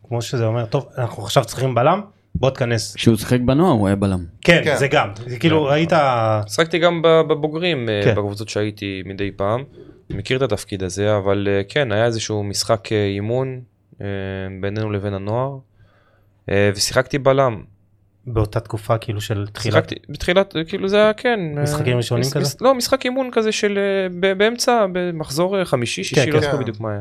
כמו שזה אומר טוב אנחנו עכשיו צריכים בלם בוא תכנס. כשהוא שיחק בנוער הוא היה בלם. כן, כן. זה גם זה כאילו ראית שחקתי גם בבוגרים, אה, כן. בקבוצות שהייתי מדי פעם. מכיר את התפקיד הזה, אבל אה, כן, היה איזשהו משחק אה, אימון בינינו לבין הנוער, ושיחקתי בלם. באותה תקופה כאילו של תחילת שיחקתי, בתחילת, כאילו זה היה כן. משחקים ראשונים מש- כזה? מש- לא, משחק אימון כזה של ב- באמצע, במחזור חמישי, שישי, כן, לא כן. זוכר בדיוק מה היה.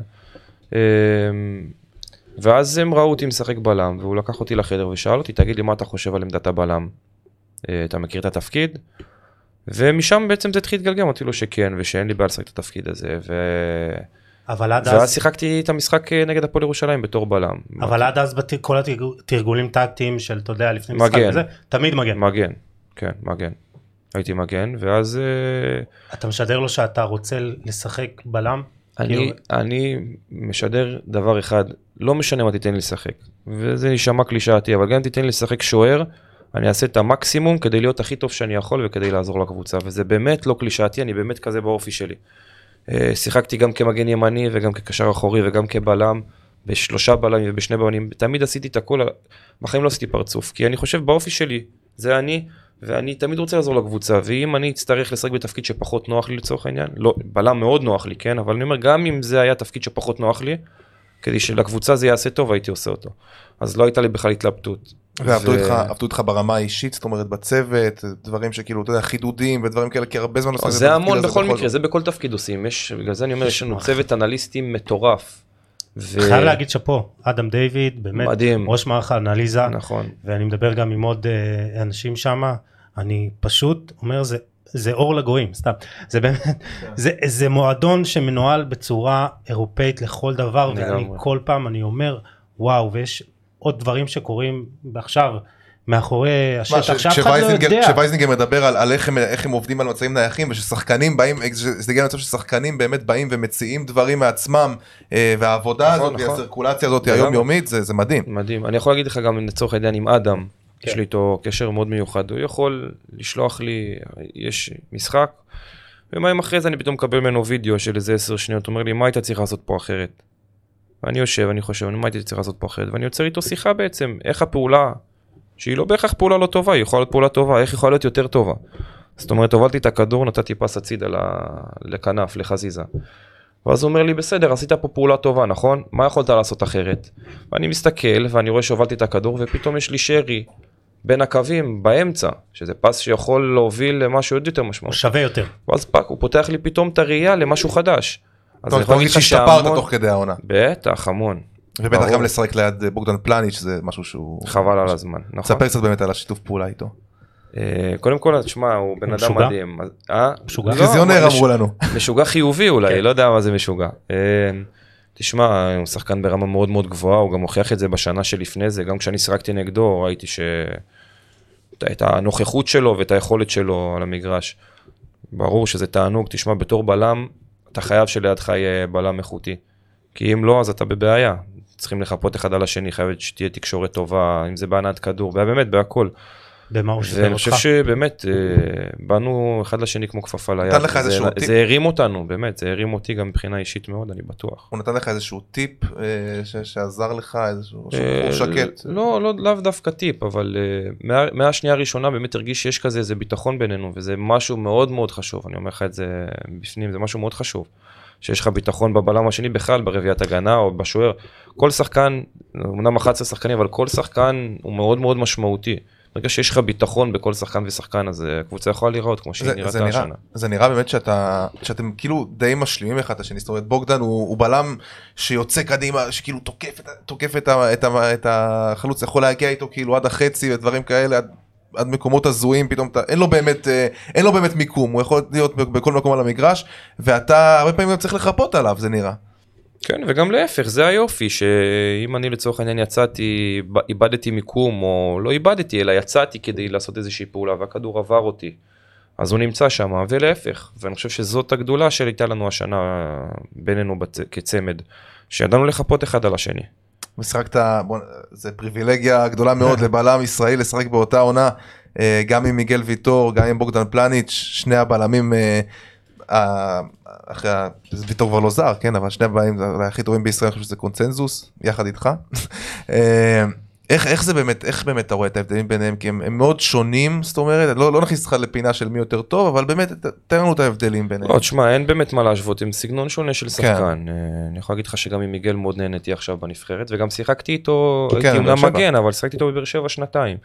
ואז הם ראו אותי משחק בלם, והוא לקח אותי לחדר ושאל אותי, תגיד לי מה אתה חושב על עמדת הבלם? אה, אתה מכיר את התפקיד? ומשם בעצם זה התחיל להתגלגל, אמרתי לו שכן, ושאין לי בעיה לשחק את התפקיד הזה, ו... אבל עד ואז אז שיחקתי את המשחק אה, נגד הפועל ירושלים בתור בלם. אבל עד אז בת- כל התרגולים טקטיים של אתה יודע לפני משחק מגן. וזה תמיד מגן מגן, כן, מגן. הייתי מגן, ואז אה, אתה משדר לו שאתה רוצה לשחק בלם אני, כאילו- אני משדר דבר אחד, לא משנה מה תיתן לי לשחק, וזה יישמע קלישאתי, אבל גם אם תיתן לי לשחק שוער, אני אעשה את המקסימום כדי להיות הכי טוב שאני יכול וכדי לעזור לקבוצה, וזה באמת לא קלישאתי, אני באמת כזה באופי שלי. אה, שיחקתי גם כמגן ימני וגם כקשר אחורי וגם כבלם, בשלושה בלמים ובשני בלמים, תמיד עשיתי את הכל, בחיים לא עשיתי פרצוף, כי אני חושב באופי שלי, זה אני, ואני תמיד רוצה לעזור לקבוצה, ואם אני אצטרך לשחק בתפקיד שפחות נוח לי לצורך העניין, לא, בלם מאוד נוח לי, כן, אבל אני אומר, גם אם זה היה תפקיד שפחות נוח לי, כדי שלקבוצה זה יעשה טוב, הייתי עושה אותו. אז לא הייתה לי בכלל התלבטות. ועבדו ו- איתך, עבדו איתך ברמה האישית, זאת אומרת בצוות, דברים שכאילו, אתה יודע, חידודים ודברים כאלה, כי הרבה זמן עושים את זה בתפקיד המון בכל מקרה. זה בכל תפקיד עושים, יש, בגלל זה אני אומר, יש לנו. צוות אנליסטים מטורף. ו- חייב להגיד שאפו אדם דיוויד באמת מדהים. ראש מערך האנליזה נכון. ואני מדבר גם עם עוד אה, אנשים שם אני פשוט אומר זה זה אור לגויים סתם זה באמת זה זה מועדון שמנוהל בצורה אירופאית לכל דבר ואני. כל פעם אני אומר וואו ויש עוד דברים שקורים עכשיו מאחורי מה, השטח שאף אחד לא יודע. כשווייזינגר מדבר על, על איך, הם, איך הם עובדים על מצבים נייחים וששחקנים באים, זה הגיע למצב ששחקנים באמת באים ומציעים דברים מעצמם אה, והעבודה נכון, הזאת, נכון. והסירקולציה הזאת. היומיומית זה, זה מדהים. מדהים. אני יכול להגיד לך גם לצורך העניין עם אדם, כן. יש לי איתו קשר מאוד מיוחד, הוא יכול לשלוח לי, יש משחק, ויומיים אחרי זה אני פתאום מקבל ממנו וידאו של איזה עשר שניות, אומר לי, מה היית צריך לעשות פה אחרת? ואני יושב, אני חושב, מה הייתי צריך לעשות פה אחרת? ואני יוצר איתו שיחה בעצם, איך הפעולה, שהיא לא בהכרח פעולה לא טובה, היא יכולה להיות פעולה טובה, איך יכולה להיות יותר טובה? זאת אומרת, הובלתי את הכדור, נתתי פס הצידה לכנף, לחזיזה. ואז הוא אומר לי, בסדר, עשית פה פעולה טובה, נכון? מה יכולת לעשות אחרת? ואני מסתכל, ואני רואה שהובלתי את הכדור, ופתאום יש לי שרי בין הקווים, באמצע, שזה פס שיכול להוביל למשהו עוד יותר הוא משמעותי. שווה יותר ואז fuck, הוא פותח לי פתאום את הראייה למשהו חדש. אז אתה אני יכול להגיד שהשתפרת. תוך כדי העונה. בטח, המון. ובטח ברור. גם לשחק ליד אה, בוגדן פלניץ' זה משהו שהוא... חבל על הזמן, נכון? ספר קצת באמת על השיתוף פעולה איתו. אה, קודם כל, תשמע, הוא בן אדם? מדהים. אה? משוגע? לא, חיזיונר מש- אמרו לנו. משוגע חיובי אולי, כן. לא יודע מה זה משוגע. אה, תשמע, הוא שחקן ברמה מאוד מאוד גבוהה, הוא גם הוכיח את זה בשנה שלפני זה, גם כשאני שיחקתי נגדו, ראיתי ש... את הנוכחות שלו ואת היכולת שלו על המגרש. ברור שזה תענוג, תשמע, בתור בלם, אתה חייב שלידך יהיה בלם איכותי. כי אם לא, אז אתה בבעיה. צריכים לחפות אחד על השני, חייבת שתהיה תקשורת טובה, אם זה בהנעת כדור, באמת, בהכל. במה הוא שיפר ואני חושב אותך שבאמת, אה, באנו אחד לשני כמו כפפה ליד. נתן לך זה- איזשהו טיפ? זה הרים אותנו, באמת, זה הרים אותי גם מבחינה אישית מאוד, אני בטוח. הוא נתן לך איזשהו טיפ אה, שעזר לך, איזשהו אה, שקט. לא, לא, לאו דווקא טיפ, אבל מה- מהשנייה הראשונה באמת הרגיש שיש כזה איזה ביטחון בינינו, וזה משהו מאוד מאוד חשוב, אני אומר לך את זה בפנים, זה משהו מאוד חשוב. שיש לך ביטחון בבלם השני בכלל, ברביעיית הגנה או בשוער. כל שחקן, אמנם 11 שחקנים, אבל כל שחקן הוא מאוד מאוד משמעותי. ברגע שיש לך ביטחון בכל שחקן ושחקן, אז אה, הקבוצה יכולה להיראות כמו שהיא נראתה השנה. זה נראה באמת שאתה, שאתם כאילו די משלימים אחד את השני, זאת אומרת בוגדן הוא, הוא בלם שיוצא קדימה, שכאילו תוקף, את, תוקף את, ה, את, ה, את החלוץ, יכול להגיע איתו כאילו עד החצי ודברים כאלה, עד, עד מקומות הזויים, פתאום אתה, אין לו באמת, אה, אין לו באמת מיקום, הוא יכול להיות בכל מקום על המגרש, ואתה הרבה פעמים צריך לחפות עליו, זה נראה. כן, וגם להפך, זה היופי, שאם אני לצורך העניין יצאתי, איבדתי מיקום, או לא איבדתי, אלא יצאתי כדי לעשות איזושהי פעולה, והכדור עבר אותי. אז הוא נמצא שם, ולהפך, ואני חושב שזאת הגדולה שהייתה לנו השנה בינינו בת... כצמד, שידענו לחפות אחד על השני. משחקת, בוא, זה פריבילגיה גדולה מאוד לבלם ישראלי לשחק באותה עונה, אה, גם עם מיגל ויטור, גם עם בוגדן פלניץ', שני הבלמים, אה, אחרי, ויטור כבר לא זר, כן, אבל שני הבלמים הכי טובים בישראל, אני חושב שזה קונצנזוס, יחד איתך. אה, איך, איך זה באמת, איך באמת אתה רואה את ההבדלים ביניהם? כי הם, הם מאוד שונים, זאת אומרת, לא, לא נכניס אותך לפינה של מי יותר טוב, אבל באמת, תן לנו את ההבדלים ביניהם. לא, תשמע, אין באמת מה להשוות, עם סגנון שונה של כן. שחקן. כן. אני יכול להגיד לך שגם עם מיגל מאוד נהניתי עכשיו בנבחרת, וגם שיחקתי איתו, כן, הייתי אומנם מגן, אבל שיחקתי איתו בבאר שבע שנתיים.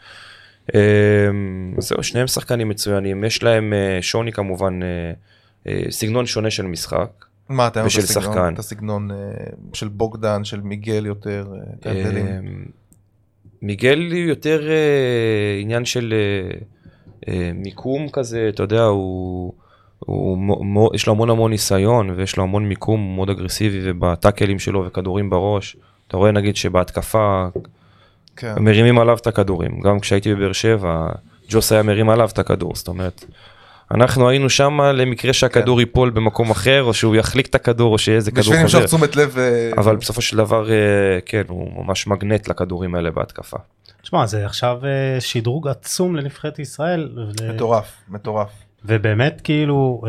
אמ, זהו, שניהם שחקנים מצוינים, יש להם אה, שוני כמובן, אה, סגנון שונה של משחק. מה אתה אומר את הסגנון של בוגדן, של מיגל יותר, את ההבדלים? מיגל יותר אה, עניין של אה, אה, מיקום כזה, אתה יודע, הוא, הוא, מו, יש לו המון המון ניסיון ויש לו המון מיקום מאוד אגרסיבי ובטאקלים שלו וכדורים בראש. אתה רואה נגיד שבהתקפה כן. מרימים עליו את הכדורים, גם כשהייתי בבאר שבע, ג'וס היה מרים עליו את הכדור, זאת אומרת. אנחנו היינו שם למקרה שהכדור כן. ייפול במקום אחר, או שהוא יחליק את הכדור, או שיהיה איזה כדור חוזר. בשביל למשוך תשומת לב. אה, אבל בסופו של דבר, אה, כן, הוא ממש מגנט לכדורים האלה בהתקפה. תשמע, זה עכשיו אה, שדרוג עצום לנבחרת ישראל. מטורף, מטורף. ובאמת כאילו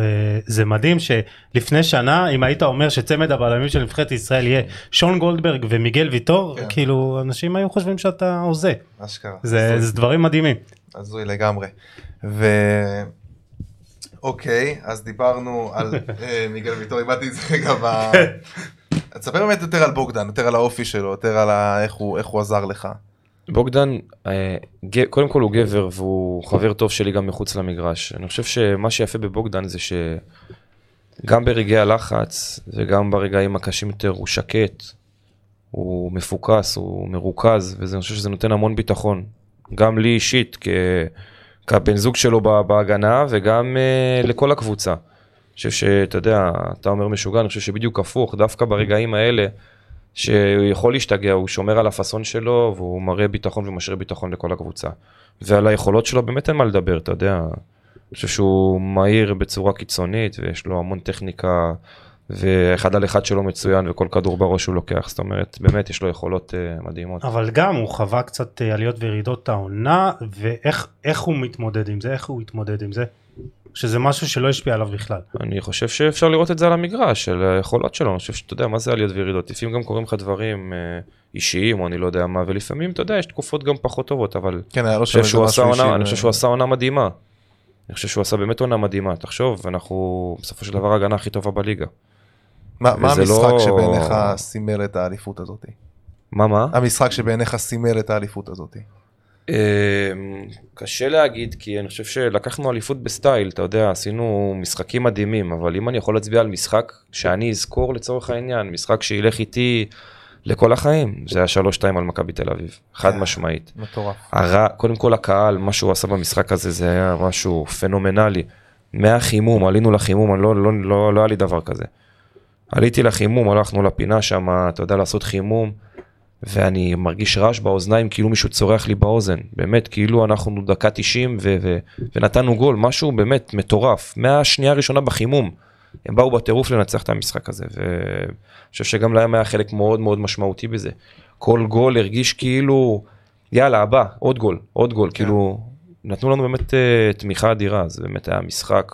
זה מדהים שלפני שנה אם היית אומר שצמד הבלמים של נבחרת ישראל יהיה שון גולדברג ומיגל ויטור כן. כאילו אנשים היו חושבים שאתה הוזה. אשכרה. זה, זה דברים מדהימים. הזוי לגמרי. ו... אוקיי, אז דיברנו על אה, מיגל ויטור, איבדתי את זה רגע ב... תספר באמת יותר על בוגדן, יותר על האופי שלו, יותר על איך הוא עזר לך. בוגדן, אה, קודם כל הוא גבר והוא חבר טוב שלי גם מחוץ למגרש. אני חושב שמה שיפה בבוגדן זה שגם ברגעי הלחץ וגם ברגעים הקשים יותר הוא שקט, הוא מפוקס, הוא מרוכז, ואני חושב שזה נותן המון ביטחון. גם לי אישית, כבן זוג שלו בהגנה וגם uh, לכל הקבוצה. אני חושב שאתה יודע, אתה אומר משוגע, אני חושב שבדיוק הפוך, דווקא ברגעים האלה, שהוא יכול להשתגע, הוא שומר על הפאסון שלו והוא מראה ביטחון ומשאיר ביטחון לכל הקבוצה. ועל היכולות שלו באמת אין מה לדבר, אתה יודע. אני חושב שהוא מהיר בצורה קיצונית ויש לו המון טכניקה ואחד על אחד שלו מצוין וכל כדור בראש הוא לוקח, זאת אומרת באמת יש לו יכולות uh, מדהימות. אבל גם הוא חווה קצת uh, עליות וירידות העונה ואיך הוא מתמודד עם זה, איך הוא התמודד עם זה? שזה משהו שלא השפיע עליו בכלל. אני חושב שאפשר לראות את זה על המגרש, של היכולות שלו, אני חושב שאתה יודע מה זה עליות וירידות, לפעמים גם קורים לך דברים uh, אישיים או אני לא יודע מה, ולפעמים אתה יודע יש תקופות גם פחות טובות, אבל כן, אני חושב שהוא עשה עונה, אני חושב שהוא עשה עונה מדהימה. אני חושב שהוא עשה באמת עונה מדהימה, תחשוב, אנחנו בסופו של דבר ההגנה הכי טובה בליגה. מה, מה המשחק לא... שבעיניך סימל את האליפות הזאת? מה מה? המשחק שבעיניך סימל את האליפות הזאת. אמ, קשה להגיד כי אני חושב שלקחנו אליפות בסטייל, אתה יודע, עשינו משחקים מדהימים, אבל אם אני יכול להצביע על משחק שאני אזכור לצורך העניין, משחק שילך איתי לכל החיים, זה היה 3-2 על מכבי תל אביב, חד משמעית. מטורף. קודם כל הקהל, מה שהוא עשה במשחק הזה זה היה משהו פנומנלי. מהחימום, עלינו לחימום, לא, לא, לא, לא היה לי דבר כזה. עליתי לחימום, הלכנו לפינה שם, אתה יודע, לעשות חימום, ואני מרגיש רעש באוזניים, כאילו מישהו צורח לי באוזן. באמת, כאילו אנחנו דקה 90 ו- ו- ונתנו גול, משהו באמת מטורף. מהשנייה הראשונה בחימום, הם באו בטירוף לנצח את המשחק הזה, ואני חושב שגם להם היה חלק מאוד מאוד משמעותי בזה. כל גול הרגיש כאילו, יאללה, הבא, עוד גול, עוד גול, כן. כאילו, נתנו לנו באמת uh, תמיכה אדירה, זה באמת היה משחק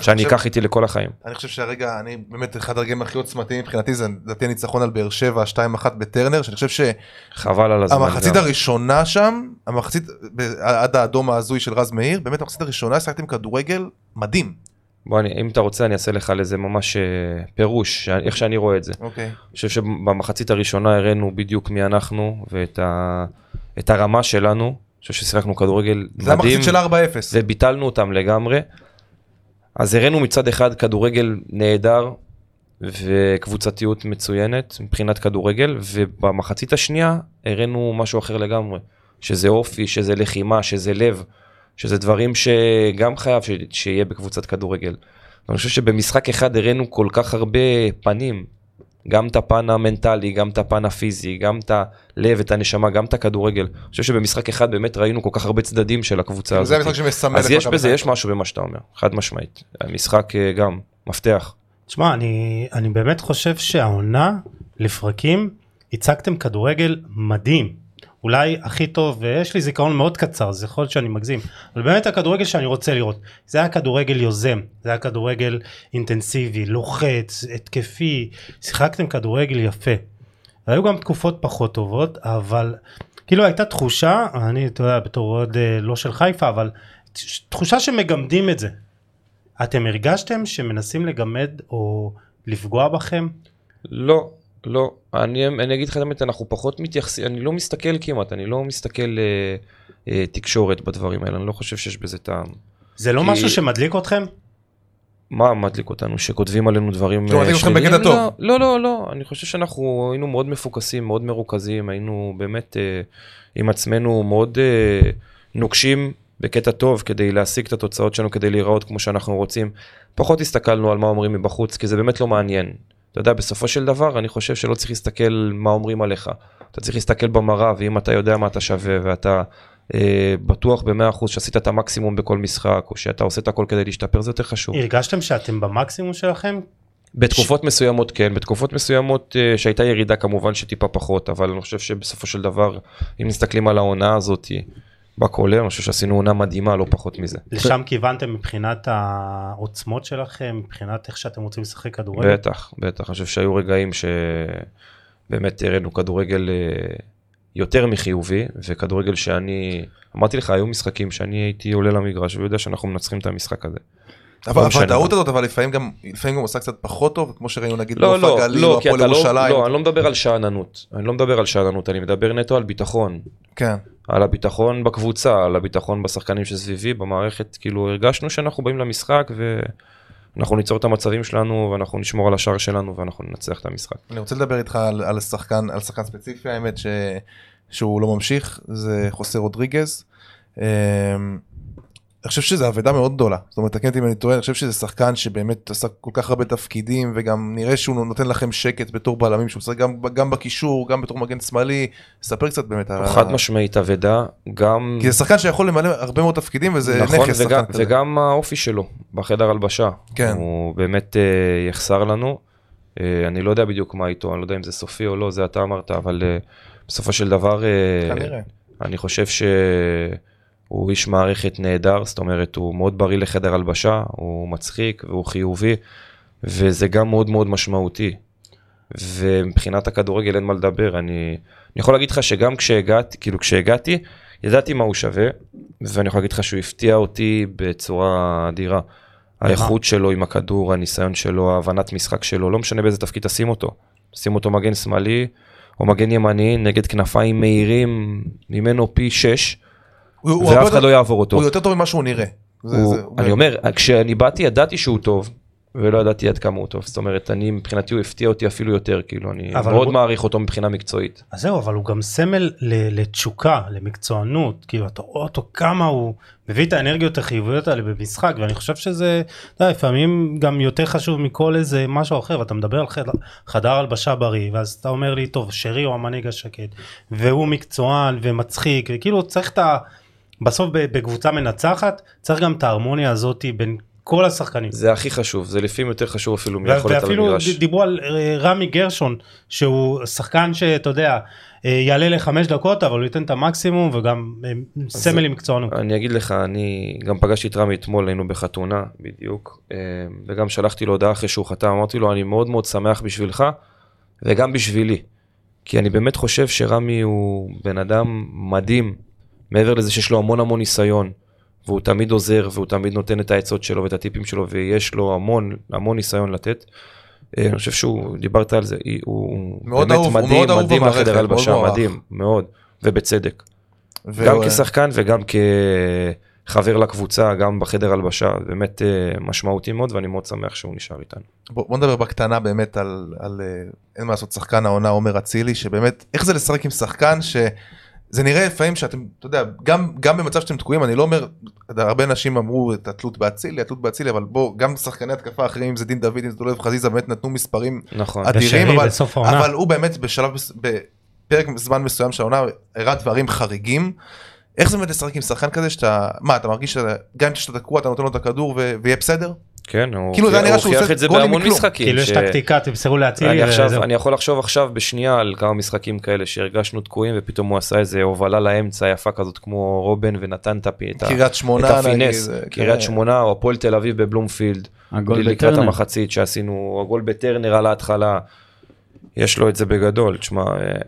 שאני אקח איתי לכל החיים. אני חושב שהרגע, אני באמת אחד הרגעים הכי עוצמתיים מבחינתי זה לדעתי הניצחון על באר שבע 2-1 בטרנר, שאני חושב ש... חבל על הזמן. המחצית הראשונה שם, המחצית עד האדום ההזוי של רז מאיר, באמת המחצית הראשונה שחקתם כדורגל מדהים. בוא, אני, אם אתה רוצה אני אעשה לך לזה ממש uh, פירוש, איך שאני רואה את זה. אוקיי. אני חושב שבמחצית הראשונה הראינו בדיוק מי אנחנו ואת ה, הרמה שלנו. אני חושב ששיחקנו כדורגל מדהים. זה המחצית של 4-0. וביטלנו אותם לגמרי. אז הראינו מצד אחד כדורגל נהדר וקבוצתיות מצוינת מבחינת כדורגל, ובמחצית השנייה הראינו משהו אחר לגמרי, שזה אופי, שזה לחימה, שזה לב, שזה דברים שגם חייב ש... שיהיה בקבוצת כדורגל. אני חושב שבמשחק אחד הראינו כל כך הרבה פנים, גם את הפן המנטלי, גם את הפן הפיזי, גם את הלב, את הנשמה, גם את הכדורגל. אני חושב שבמשחק אחד באמת ראינו כל כך הרבה צדדים של הקבוצה הזאת. זה המשחק שמסמל אז יש בזה, יש משהו במה שאתה אומר, חד משמעית. המשחק אה, גם, מפתח. תשמע, אני, אני באמת חושב שהעונה לפרקים, הצגתם כדורגל מדהים. אולי הכי טוב, ויש לי זיכרון מאוד קצר, אז יכול להיות שאני מגזים, אבל באמת הכדורגל שאני רוצה לראות, זה היה כדורגל יוזם, זה היה כדורגל אינטנסיבי, לוחץ, התקפי, שיחקתם כדורגל יפה. היו גם תקופות פחות טובות, אבל כאילו הייתה תחושה, אני, אתה יודע, בתור אוהד אה, לא של חיפה, אבל תחושה שמגמדים את זה. אתם הרגשתם שמנסים לגמד או לפגוע בכם? לא, לא, אני, אני אגיד לך את האמת, אנחנו פחות מתייחסים, אני לא מסתכל כמעט, אני לא מסתכל אה, אה, תקשורת בדברים האלה, אני לא חושב שיש בזה טעם. זה לא כי- משהו שמדליק אתכם? מה מדליק אותנו? שכותבים עלינו דברים אה, מדליק אתכם שליליים? בקטע טוב. לא, לא, לא, לא, אני חושב שאנחנו היינו מאוד מפוקסים, מאוד מרוכזים, היינו באמת אה, עם עצמנו מאוד אה, נוקשים בקטע טוב כדי להשיג את התוצאות שלנו, כדי להיראות כמו שאנחנו רוצים. פחות הסתכלנו על מה אומרים מבחוץ, כי זה באמת לא מעניין. אתה יודע, בסופו של דבר, אני חושב שלא צריך להסתכל מה אומרים עליך. אתה צריך להסתכל במראה, ואם אתה יודע מה אתה שווה, ואתה אה, בטוח ב-100% שעשית את המקסימום בכל משחק, או שאתה עושה את הכל כדי להשתפר, זה יותר חשוב. הרגשתם שאתם במקסימום שלכם? בתקופות מסוימות כן, בתקופות מסוימות אה, שהייתה ירידה כמובן שטיפה פחות, אבל אני חושב שבסופו של דבר, אם מסתכלים על העונה הזאת, בכולל, אני חושב שעשינו עונה מדהימה, לא פחות מזה. לשם כיוונתם מבחינת העוצמות שלכם, מבחינת איך שאתם רוצים לשחק כדורגל? בטח, בטח, אני חושב שהיו רגעים שבאמת הראינו כדורגל אה, יותר מחיובי, וכדורגל שאני, אמרתי לך, היו משחקים שאני הייתי עולה למגרש ויודע שאנחנו מנצחים את המשחק הזה. אבל לא. הוודאות הזאת, אבל לפעמים גם, לפעמים גם עושה קצת פחות טוב, כמו שראינו נגיד לא, לא, הגליל, לא, כי אתה לא. לא, אני לא מדבר על שאננות, אני לא מדבר על שאננות, אני מדבר נטו על ביטחון. כן. על הביטחון בקבוצה, על הביטחון בשחקנים שסביבי, במערכת, כאילו הרגשנו שאנחנו באים למשחק ואנחנו ניצור את המצבים שלנו ואנחנו נשמור על השער שלנו ואנחנו ננצח את המשחק. אני רוצה לדבר איתך על, על שחקן, על שחקן ספציפי האמת ש, שהוא לא ממשיך, זה חוסה רודריגז. אני חושב שזו אבדה מאוד גדולה, זאת אומרת, תקן אותי אם אני טועה, אני חושב שזה שחקן שבאמת עשה כל כך הרבה תפקידים וגם נראה שהוא נותן לכם שקט בתור בלמים, שהוא משחק גם, גם בקישור, גם בתור מגן שמאלי, ספר קצת באמת על ה... חד משמעית אבדה, גם... כי זה שחקן שיכול למלא הרבה מאוד תפקידים וזה נכון, נכס כזה. וגם האופי שלו בחדר הלבשה. כן. הוא באמת אה, יחסר לנו. אה, אני לא יודע בדיוק מה איתו, אני לא יודע אם זה סופי או לא, זה אתה אמרת, אבל אה, בסופו של דבר, אה, כנראה. אני חושב שהוא איש מערכת נהדר, זאת אומרת, הוא מאוד בריא לחדר הלבשה, הוא מצחיק והוא חיובי, וזה גם מאוד מאוד משמעותי. ומבחינת הכדורגל אין מה לדבר, אני, אני יכול להגיד לך שגם כשהגעתי, כאילו כשהגעתי, ידעתי מה הוא שווה, ואני יכול להגיד לך שהוא הפתיע אותי בצורה אדירה. האיכות שלו עם הכדור, הניסיון שלו, ההבנת משחק שלו, לא משנה באיזה תפקיד תשים אותו. שים אותו מגן שמאלי או מגן ימני נגד כנפיים מהירים ממנו פי 6, הוא- הוא הרבה ואף אחד לא יעבור אותו. הוא יותר טוב ממה שהוא נראה. זה- הוא, זה- אני אומר, כשאני באתי ידעתי שהוא טוב, ולא ידעתי עד כמה הוא טוב. זאת אומרת, אני מבחינתי הוא הפתיע אותי אפילו יותר, כאילו, אני מאוד הוא- מעריך אותו מבחינה מקצועית. אז זהו, אבל הוא גם סמל ל- לתשוקה, למקצוענות, כאילו אתה רואה אותו כמה הוא מביא את האנרגיות החיוביות האלה במשחק, ואני חושב שזה, אתה יודע, לפעמים גם יותר חשוב מכל איזה משהו אחר, ואתה מדבר על חדר, חדר הלבשה בריא, ואז אתה אומר לי, טוב, שרי הוא המנהיג השקט, והוא מקצוען ומצחיק, וכאילו צריך את ה... בסוף בקבוצה מנצחת, צריך גם את ההרמוניה הזאת בין כל השחקנים. זה הכי חשוב, זה לפעמים יותר חשוב אפילו מיכולת על ואפילו המגרש. ד- דיברו על אה, רמי גרשון שהוא שחקן שאתה יודע אה, יעלה לחמש דקות אבל הוא ייתן את המקסימום וגם אה, סמל עם מקצוענות. אני אגיד לך, אני גם פגשתי את רמי אתמול, היינו בחתונה, בדיוק, וגם שלחתי לו הודעה אחרי שהוא חתם, אמרתי לו, אני מאוד מאוד שמח בשבילך, וגם בשבילי. כי אני באמת חושב שרמי הוא בן אדם מדהים, מעבר לזה שיש לו המון המון ניסיון, והוא תמיד עוזר, והוא תמיד נותן את העצות שלו ואת הטיפים שלו, ויש לו המון המון ניסיון לתת. אה, אני חושב שהוא, דיברת על זה, הוא באמת אהוב, הוא מדהים, מאוד אהוב מדהים מאוד הלבשה. מדהים, מאוד, ובצדק. והוא- גם כשחקן וגם כחבר לקבוצה, גם בחדר הלבשה, באמת אה, משמעותי מאוד ואני מאוד שמח שהוא נשאר איתנו. בוא, בוא נדבר בקטנה באמת על, על אה, אין מה לעשות שחקן העונה עומר אצילי שבאמת איך זה לשחק עם שחקן זה נראה לפעמים שאתם, אתה יודע, גם, גם במצב שאתם תקועים, אני לא אומר, הרבה אנשים אמרו את התלות באצילי, התלות באצילי, אבל בוא, גם שחקני התקפה אחרים, אם זה דין דוד, אם זה דולב חזיזה, באמת נתנו מספרים נכון. אדירים, אבל. אבל הוא באמת בשלב, בפרק זמן מסוים של העונה, הראה דברים חריגים. איך זה באמת לשחק עם שחקן כזה שאתה, מה, אתה מרגיש שגם אם שאתה תקוע, אתה נותן לו את הכדור ויהיה בסדר? כן, הוא כאילו, זה נראה שהוא הוכיח עושה את זה גולים בהמון מכלום. משחקים. כאילו יש טקטיקה, תמסרו לאצילי אני, עכשיו, וזהו. אני יכול לחשוב עכשיו בשנייה על כמה משחקים כאלה שהרגשנו תקועים ופתאום הוא עשה איזה הובלה לאמצע יפה כזאת כמו רובן ונתן את הפינס, נגיד, קריית כן. שמונה או הפועל תל אביב בבלומפילד, הגול לקראת בטרנר. המחצית שעשינו, הגול בטרנר על ההתחלה, יש לו את זה בגדול, תשמע, אה,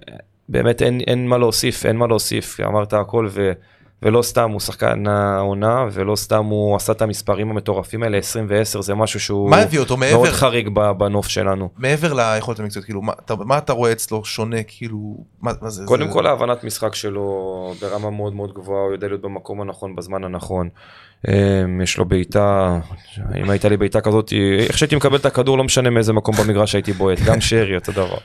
באמת אין, אין מה להוסיף, אין מה להוסיף, אמרת הכל ו, ולא סתם הוא שחקן העונה ולא סתם הוא עשה את המספרים המטורפים האלה, 20 ו-10 זה משהו שהוא מה הביא אותו מעבר? מאוד חריג בנוף שלנו. מעבר ליכולת המקצועית, כאילו, מה אתה, מה אתה רואה אצלו שונה, כאילו, מה, מה זה? קודם זה... כל ההבנת משחק שלו ברמה מאוד מאוד גבוהה, הוא יודע להיות במקום הנכון בזמן הנכון. אמ, יש לו בעיטה, אם הייתה לי בעיטה כזאת, איך שהייתי מקבל את הכדור לא משנה מאיזה מקום במגרש הייתי בועט, גם שרי אותו דבר.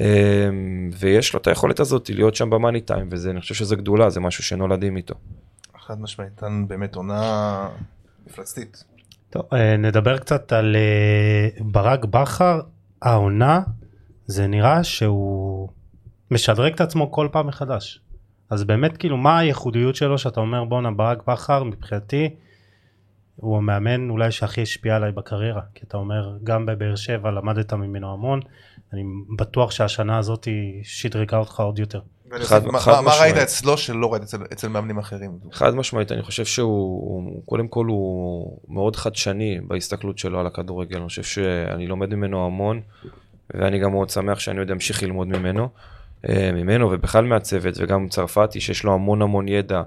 אמ, ויש לו את היכולת הזאת להיות שם במאני טיים, וזה, אני חושב שזה גדולה, זה משהו שנולדים איתו. חד משמעית, נתן באמת עונה מפלצתית. טוב, אה, נדבר קצת על אה, ברק בכר, העונה, זה נראה שהוא משדרג את עצמו כל פעם מחדש. אז באמת כאילו מה הייחודיות שלו שאתה אומר בואנה ברק בכר מבחינתי הוא המאמן אולי שהכי השפיע עליי בקריירה כי אתה אומר גם בבאר שבע למדת ממנו המון אני בטוח שהשנה הזאת היא שדרגה אותך עוד יותר. חד- מה, חד מה, מה. ראית אצלו שלא ראית אצל, אצל מאמנים אחרים? חד משמעית, אני חושב שהוא, הוא- קודם כל הוא מאוד חדשני בהסתכלות שלו על הכדורגל, אני חושב שאני לומד ממנו המון, ואני גם מאוד שמח שאני עוד אמשיך ללמוד ממנו, אה, ממנו ובכלל מהצוות, וגם צרפתי שיש לו המון המון ידע,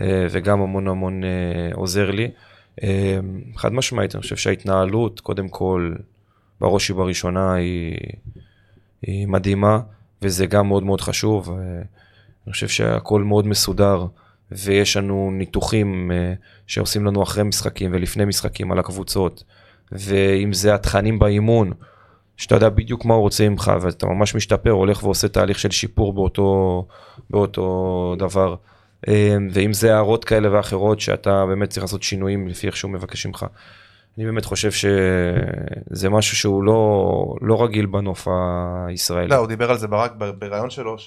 אה, וגם המון המון אה, עוזר לי. חד משמעית, אני חושב שההתנהלות, קודם כל, בראש ובראשונה היא, היא מדהימה, וזה גם מאוד מאוד חשוב. אה, אני חושב שהכל מאוד מסודר, ויש לנו ניתוחים אה, שעושים לנו אחרי משחקים ולפני משחקים על הקבוצות, ואם זה התכנים באימון, שאתה יודע בדיוק מה הוא רוצה ממך, ואתה ממש משתפר, הולך ועושה תהליך של שיפור באותו, באותו דבר. אה, ואם זה הערות כאלה ואחרות, שאתה באמת צריך לעשות שינויים לפי איך שהוא מבקש ממך. אני באמת חושב שזה משהו שהוא לא, לא רגיל בנוף הישראלי. לא, הוא דיבר על זה ברק בריאיון שלו,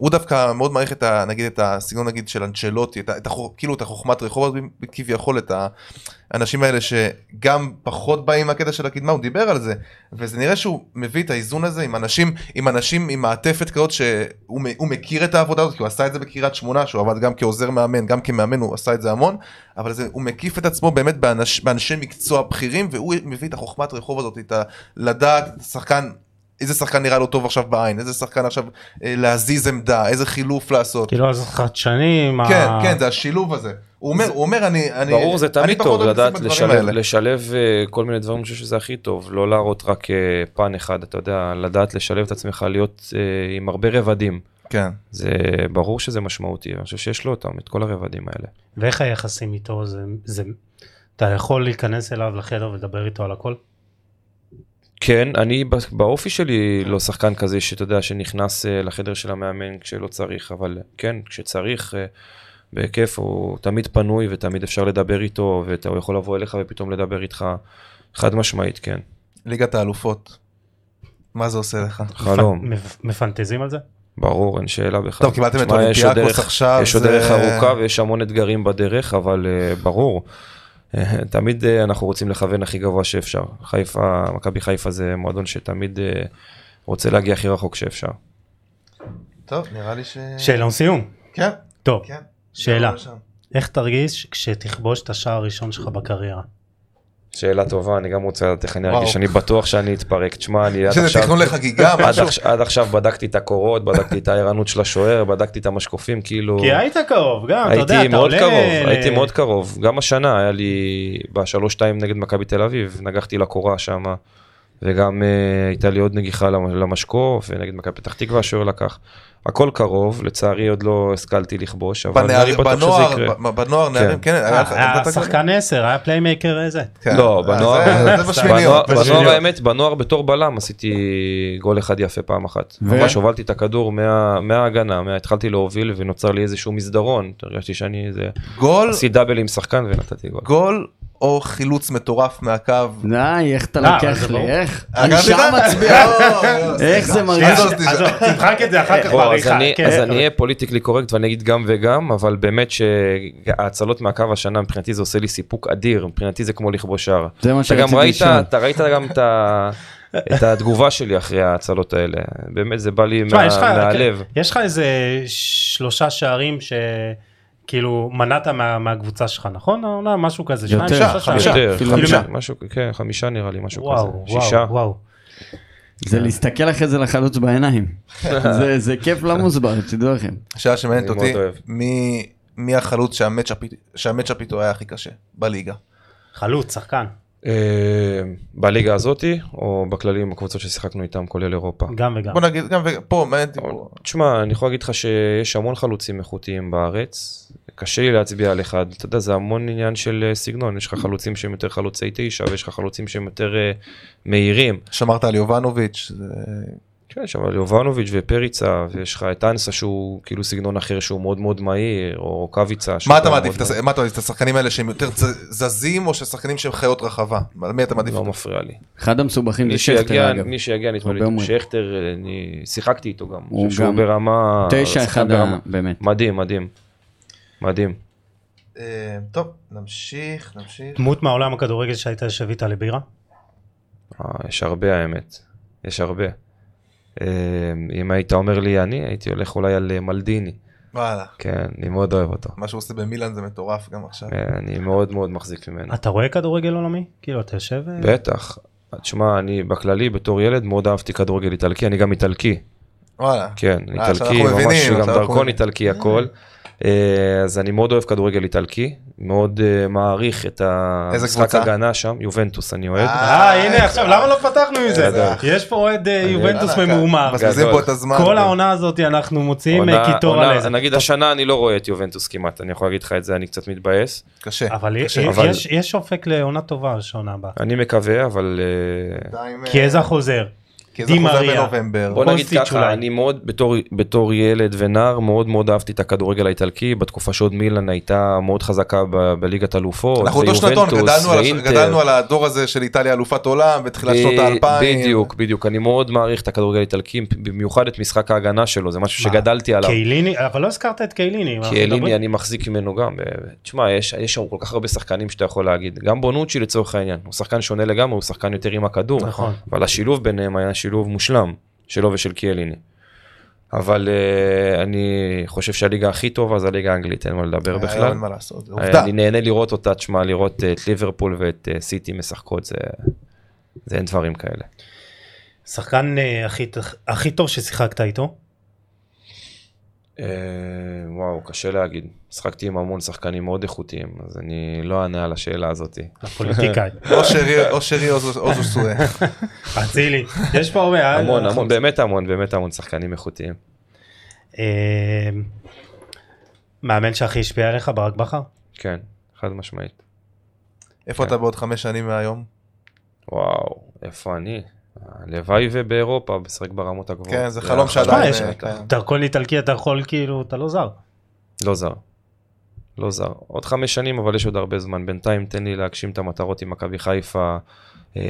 שהוא דווקא מאוד מעריך את ה... נגיד את הסגנון נגיד של אנצ'לוטי, את את החוכ- כאילו את החוכמת רחוב כביכול, את האנשים האלה שגם פחות באים מהקטע של הקדמה, הוא דיבר על זה, וזה נראה שהוא מביא את האיזון הזה עם אנשים, עם אנשים עם מעטפת כזאת שהוא הוא מכיר את העבודה הזאת, כי הוא עשה את זה בקריית שמונה, שהוא עבד גם כעוזר מאמן, גם כמאמן הוא עשה את זה המון, אבל זה, הוא מקיף את עצמו באמת באנש, באנשי מקצוע בכירים, והוא מביא את החוכמת רחוב הזאת, את ה... לדעת את השחקן איזה שחקן נראה לו טוב עכשיו בעין, איזה שחקן עכשיו אה, להזיז עמדה, איזה חילוף לעשות. כאילו אז חדשני עם כן, ה... כן, זה השילוב הזה. הוא אומר, הוא אומר, אני, אני, ברור זה תמיד טוב לדעת לשלב. לשלב אה, כל מיני דברים, אני חושב שזה הכי טוב, לא להראות רק אה, פן אחד, אתה יודע, לדעת לשלב את עצמך, להיות עם הרבה רבדים. כן. זה ברור שזה משמעותי, אני חושב שיש לו אותם, את כל הרבדים האלה. ואיך היחסים איתו זה, זה אתה יכול להיכנס אליו לחדר ולדבר איתו על הכל? כן, אני ב- באופי שלי לא שחקן כזה שאתה יודע שנכנס אה, לחדר של המאמן כשלא צריך, אבל כן, כשצריך, אה, בכיף, הוא תמיד פנוי ותמיד אפשר לדבר איתו, והוא יכול לבוא אליך ופתאום לדבר איתך, חד משמעית, כן, ליגת האלופות. מה זה עושה לך? חלום. מפ- מפנטזים על זה? ברור, אין שאלה בכלל. טוב, קיבלתם את אולימפיאקוס דרך- עכשיו, יש עוד דרך ארוכה ויש המון אתגרים בדרך, אבל ברור. אה, תמיד uh, אנחנו רוצים לכוון הכי גבוה שאפשר. חיפה, מכבי חיפה זה מועדון שתמיד uh, רוצה להגיע הכי רחוק שאפשר. טוב, נראה לי ש... שאלון סיום. כן, טוב, כן. שאלה. איך תרגיש כשתכבוש את השער הראשון שלך בקריירה? שאלה טובה, אני גם רוצה לדעת איך אני. ארגיש, אני בטוח שאני אתפרק. תשמע, אני עד עכשיו... תכנון לחגיגה, עד, משהו? עד עכשיו בדקתי את הקורות, בדקתי את הערנות של השוער, בדקתי את המשקופים, כאילו... כי היית קרוב גם, אתה יודע, הייתי אתה מאוד עולה... הייתי מאוד קרוב. גם השנה היה לי בשלוש שתיים נגד מכבי תל אביב, נגחתי לקורה שם. וגם uh, הייתה לי עוד נגיחה למשקוף, ונגד מכבי פתח תקווה שהוא לקח. הכל קרוב, לצערי עוד לא השכלתי לכבוש, אבל אני בטוח בנוער, שזה יקרה. בנוער, נערים, כן, היה אה? שחקן 10, היה playmaker איזה. כן. לא, אה, בנוער, האמת, בנוער בתור בלם עשיתי גול אחד יפה פעם אחת. ממש הובלתי את הכדור מה- מההגנה, מה- התחלתי להוביל ונוצר לי איזשהו מסדרון, הרגשתי שאני איזה, גול, עשיתי double עם שחקן ונתתי גול. גול או חילוץ מטורף מהקו. די, איך אתה לא, לוקח לי. איך? אה, אני שם? מצביע, לא, לא, איך זה. מרגיש? תמחק את זה אחר כך בעריכה. אני, כן, אז אני אהיה פוליטיקלי קורקט ואני אגיד גם וגם, אבל באמת שההצלות מהקו השנה מבחינתי זה עושה לי סיפוק אדיר, מבחינתי זה כמו לכבוש שער. זה מה אתה גם שרציתי לשאול. אתה ראית גם את ה... את התגובה שלי אחרי ההצלות האלה, באמת זה בא לי תשמע, מה- יש לך- מהלב. יש לך איזה שלושה שערים שכאילו מנעת מה- מהקבוצה שלך, נכון? העונה, משהו כזה, שניים, יותר, שלושה חמישה. שערים. יותר, אפילו חמישה. משהו, כן, חמישה נראה לי, משהו וואו, כזה, שישה. וואו, וואו. זה להסתכל אחרי זה לחלוץ בעיניים. זה- זה כיף למוסבר, תדעו לכם. שאלה שמעניינת אותי. מי- מי החלוץ שהמצ'אפ איתו היה הכי קשה בליגה? חלוץ, שחקן, בליגה הזאתי, או בכללי עם הקבוצות ששיחקנו איתם, כולל אירופה? גם וגם. בוא נגיד גם פה מעניין פה. תשמע, אני יכול להגיד לך שיש המון חלוצים איכותיים בארץ, קשה לי להצביע על אחד, אתה יודע, זה המון עניין של אה, סגנון, יש לך חלוצים שהם יותר חלוצי תשע, ויש לך חלוצים שהם יותר אה, מהירים. שמרת על יובנוביץ', זה- כן, יש אבל יובנוביץ' ופריצה, ויש לך את אנסה שהוא כאילו סגנון אחר שהוא מאוד מאוד מהיר, או קוויצה. שהוא מה אתה מעדיף? מה אתה מעדיף? את השחקנים האלה שהם יותר זזים או ששחקנים שהם חיות רחבה? על מי אתה מעדיף? לא מפריע לי. אחד המסובכים זה שכטר אגב. מי שיגיע נתמודד הרבה איתו. אומרים. שכטר, אני שיחקתי איתו גם. הוא אני גם ברמה... תשע אחד, באמת. מדהים, מדהים. מדהים. אה, טוב, נמשיך, נמשיך. דמות מהעולם הכדורגל שהיית יושב איתה לבירה? אה, יש הרבה האמת, יש הרבה. אה, אם היית אומר לי אני, הייתי הולך אולי על אה, מלדיני. וואלה. כן, אני מאוד אוהב אותו. מה שהוא עושה במילאן זה מטורף גם עכשיו. אה, אני מאוד מאוד מחזיק ממנו. אתה רואה כדורגל עולמי? כאילו, אתה יושב... אה, בטח. תשמע, אני בכללי, בתור ילד, מאוד אהבתי כדורגל איטלקי, אני גם איטלקי. וואלה. כן, אה, איטלקי, ממש גם דרכון. איטלקי הכל. אה, אז אני מאוד אוהב כדורגל איטלקי, מאוד אה, מעריך את המשחק? הגנה שם, יובנטוס אני אוהד. אה, הנה עכשיו, למה לא פתחנו עם זה? בסדר. יש פה אוהד אה, יובנטוס ממורמר. כל העונה הזאת אנחנו מוציאים אה, קיטור על איזה. נגיד השנה אני לא רואה את יובנטוס כמעט, אני יכול להגיד לך את זה, אני קצת מתבאס. קשה. אבל. יש- אבל- יש- יש אופק לעונה טובה שעונה הבאה. אני מקווה, אבל אה, כי אה, איזה חוזר. כי די חוזר. בנובמבר. בוא נגיד ככה, אולי. אני מאוד, בתור, בתור ילד ונער, מאוד מאוד אהבתי את הכדורגל האיטלקי, בתקופה שעוד מילאן הייתה מאוד חזקה ב- בליגת אלופות, אנחנו אותו שנתון, גדלנו על. גדלנו על הדור הזה של איטליה אלופת עולם בתחילת שנות האלפיים. בדיוק, בדיוק, אני מאוד מעריך את הכדורגל האיטלקי, במיוחד את משחק ההגנה שלו, זה משהו מה, שגדלתי עליו. קייליני, אבל לא הזכרת את קייליני. מדברים- אני מחזיק ממנו גם, תשמע, יש יש שם כל כך הרבה שחקנים שאתה יכול להגיד, גם בונוצ'י לצורך העניין, הוא שחקן שונה לגמרי, הוא שחקן יותר עם הכדור, נכון. אבל השילוב ביניהם היה שילוב מושלם, שלו ושל קיאליני. אבל uh, אני חושב שהליגה הכי טובה זה הליגה האנגלית, אין מה לדבר אה, בכלל. אין מה לעשות, זה אה, עובדה. אני נהנה לראות אותה, תשמע, לראות את ליברפול ואת סיטי משחקות, זה, זה אין דברים כאלה. שחקן הכי- הכי טוב ששיחקת איתו. אה, וואו, קשה להגיד. שחקתי עם המון שחקנים מאוד איכותיים, אז אני לא אענה על השאלה הזאת. הפוליטיקאי. או שרי- או שרי או זו- או זוסואה. אצילי. יש פה הרבה. המון, אה, המון, באמת המון, באמת המון שחקנים איכותיים. אה, מאמן שהכי השפיע עליך ברק בכר? כן, חד משמעית. איפה אתה בעוד חמש שנים מהיום? וואו, איפה אני? הלוואי ובאירופה, בשחק ברמות הגבוהות. כן, זה חלום שעדיין... כן. דרכון איטלקי אתה יכול כאילו אתה לא זר. לא זר. לא זר. עוד חמש שנים, אבל יש עוד הרבה זמן. בינתיים תן לי להגשים את המטרות עם מכבי חיפה. אה,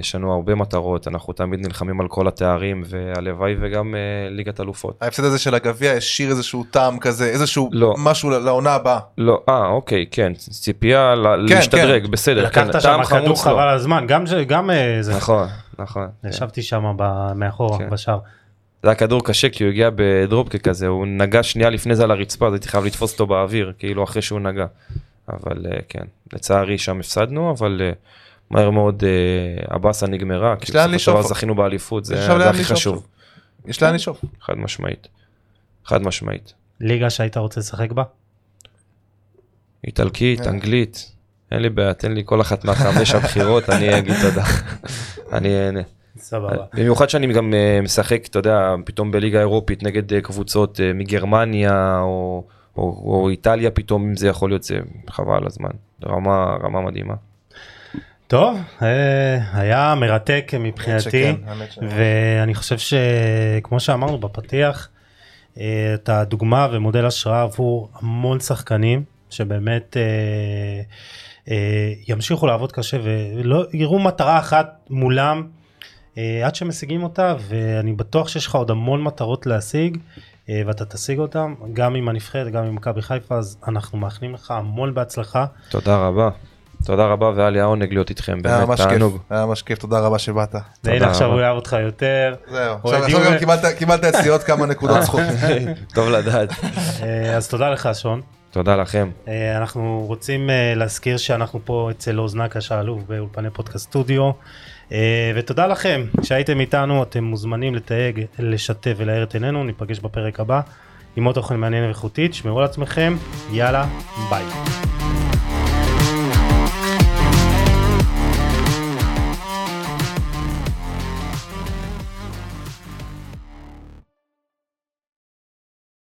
יש לנו הרבה מטרות, אנחנו תמיד נלחמים על כל התארים, והלוואי וגם אה, ליגת אלופות. ההפסד הזה של הגביע השאיר איזשהו טעם כזה, איזשהו לא. משהו לעונה הבאה. לא, אה, אוקיי, כן, ציפייה כן, להשתדרג, בסדר. כן, לקחת שם טעם כדור לא. חבל על הזמן גם גם אה, זה. נכון, נכון. כן. ישבתי שם מאחורה כן. בשער. זה היה כדור קשה כי הוא הגיע בדרופקי כזה, הוא נגע שנייה לפני זה על הרצפה, אז הייתי חייב לתפוס אותו באוויר, כאילו אחרי שהוא נגע. אבל אה, כן, לצערי שם הפסדנו, אבל אה, מהר מאוד אה, הבאסה נגמרה, כי בסופו של דבר. זכינו באליפות, זה הכי. חשוב, יש לאן לשאוף. חד משמעית. חד משמעית. ליגה שהיית רוצה לשחק בה? איטלקית. אנגלית, אין לי בעיה, תן לי כל אחת מהחמש הבחירות, אני אגיד תודה. אני אהנה. סבבה. במיוחד שאני גם אה, משחק, אתה יודע, פתאום בליגה האירופית נגד אה, קבוצות אה, מגרמניה או, או, או איטליה פתאום, אם זה יכול להיות, זה חבל הזמן. רמה, רמה מדהימה. טוב, היה מרתק מבחינתי, ואני חושב שכמו שאמרנו בפתיח, אתה דוגמה ומודל השראה עבור המון שחקנים שבאמת ימשיכו לעבוד קשה ולא יראו מטרה אחת מולם אה, עד שמשיגים אותה, ואני בטוח שיש לך עוד המון מטרות להשיג. אה, ואתה תשיג אותם גם עם הנבחרת גם עם מכבי חיפה אז אנחנו מאחלים לך המון בהצלחה תודה רבה. תודה רבה והיה לי העונג להיות איתכם, באמת תענוג. היה ממש כיף, תודה רבה שבאת. והנה עכשיו. הוא יאהב אותך יותר. זהו, עכשיו גם קיבלת- אצלי עוד כמה נקודות זכות. טוב לדעת. אה, אז תודה לך שון. תודה לכם. אה, אנחנו רוצים אה, להזכיר שאנחנו פה אצל אוזנה קשה אלוף באולפני פודקאסט סטודיו. אה, ותודה לכם שהייתם איתנו אתם מוזמנים לתייג לשתף ולהאיר את עינינו ניפגש בפרק הבא עם עוד תוכן מעניין ואיכותית שמרו על עצמכם יאללה ביי.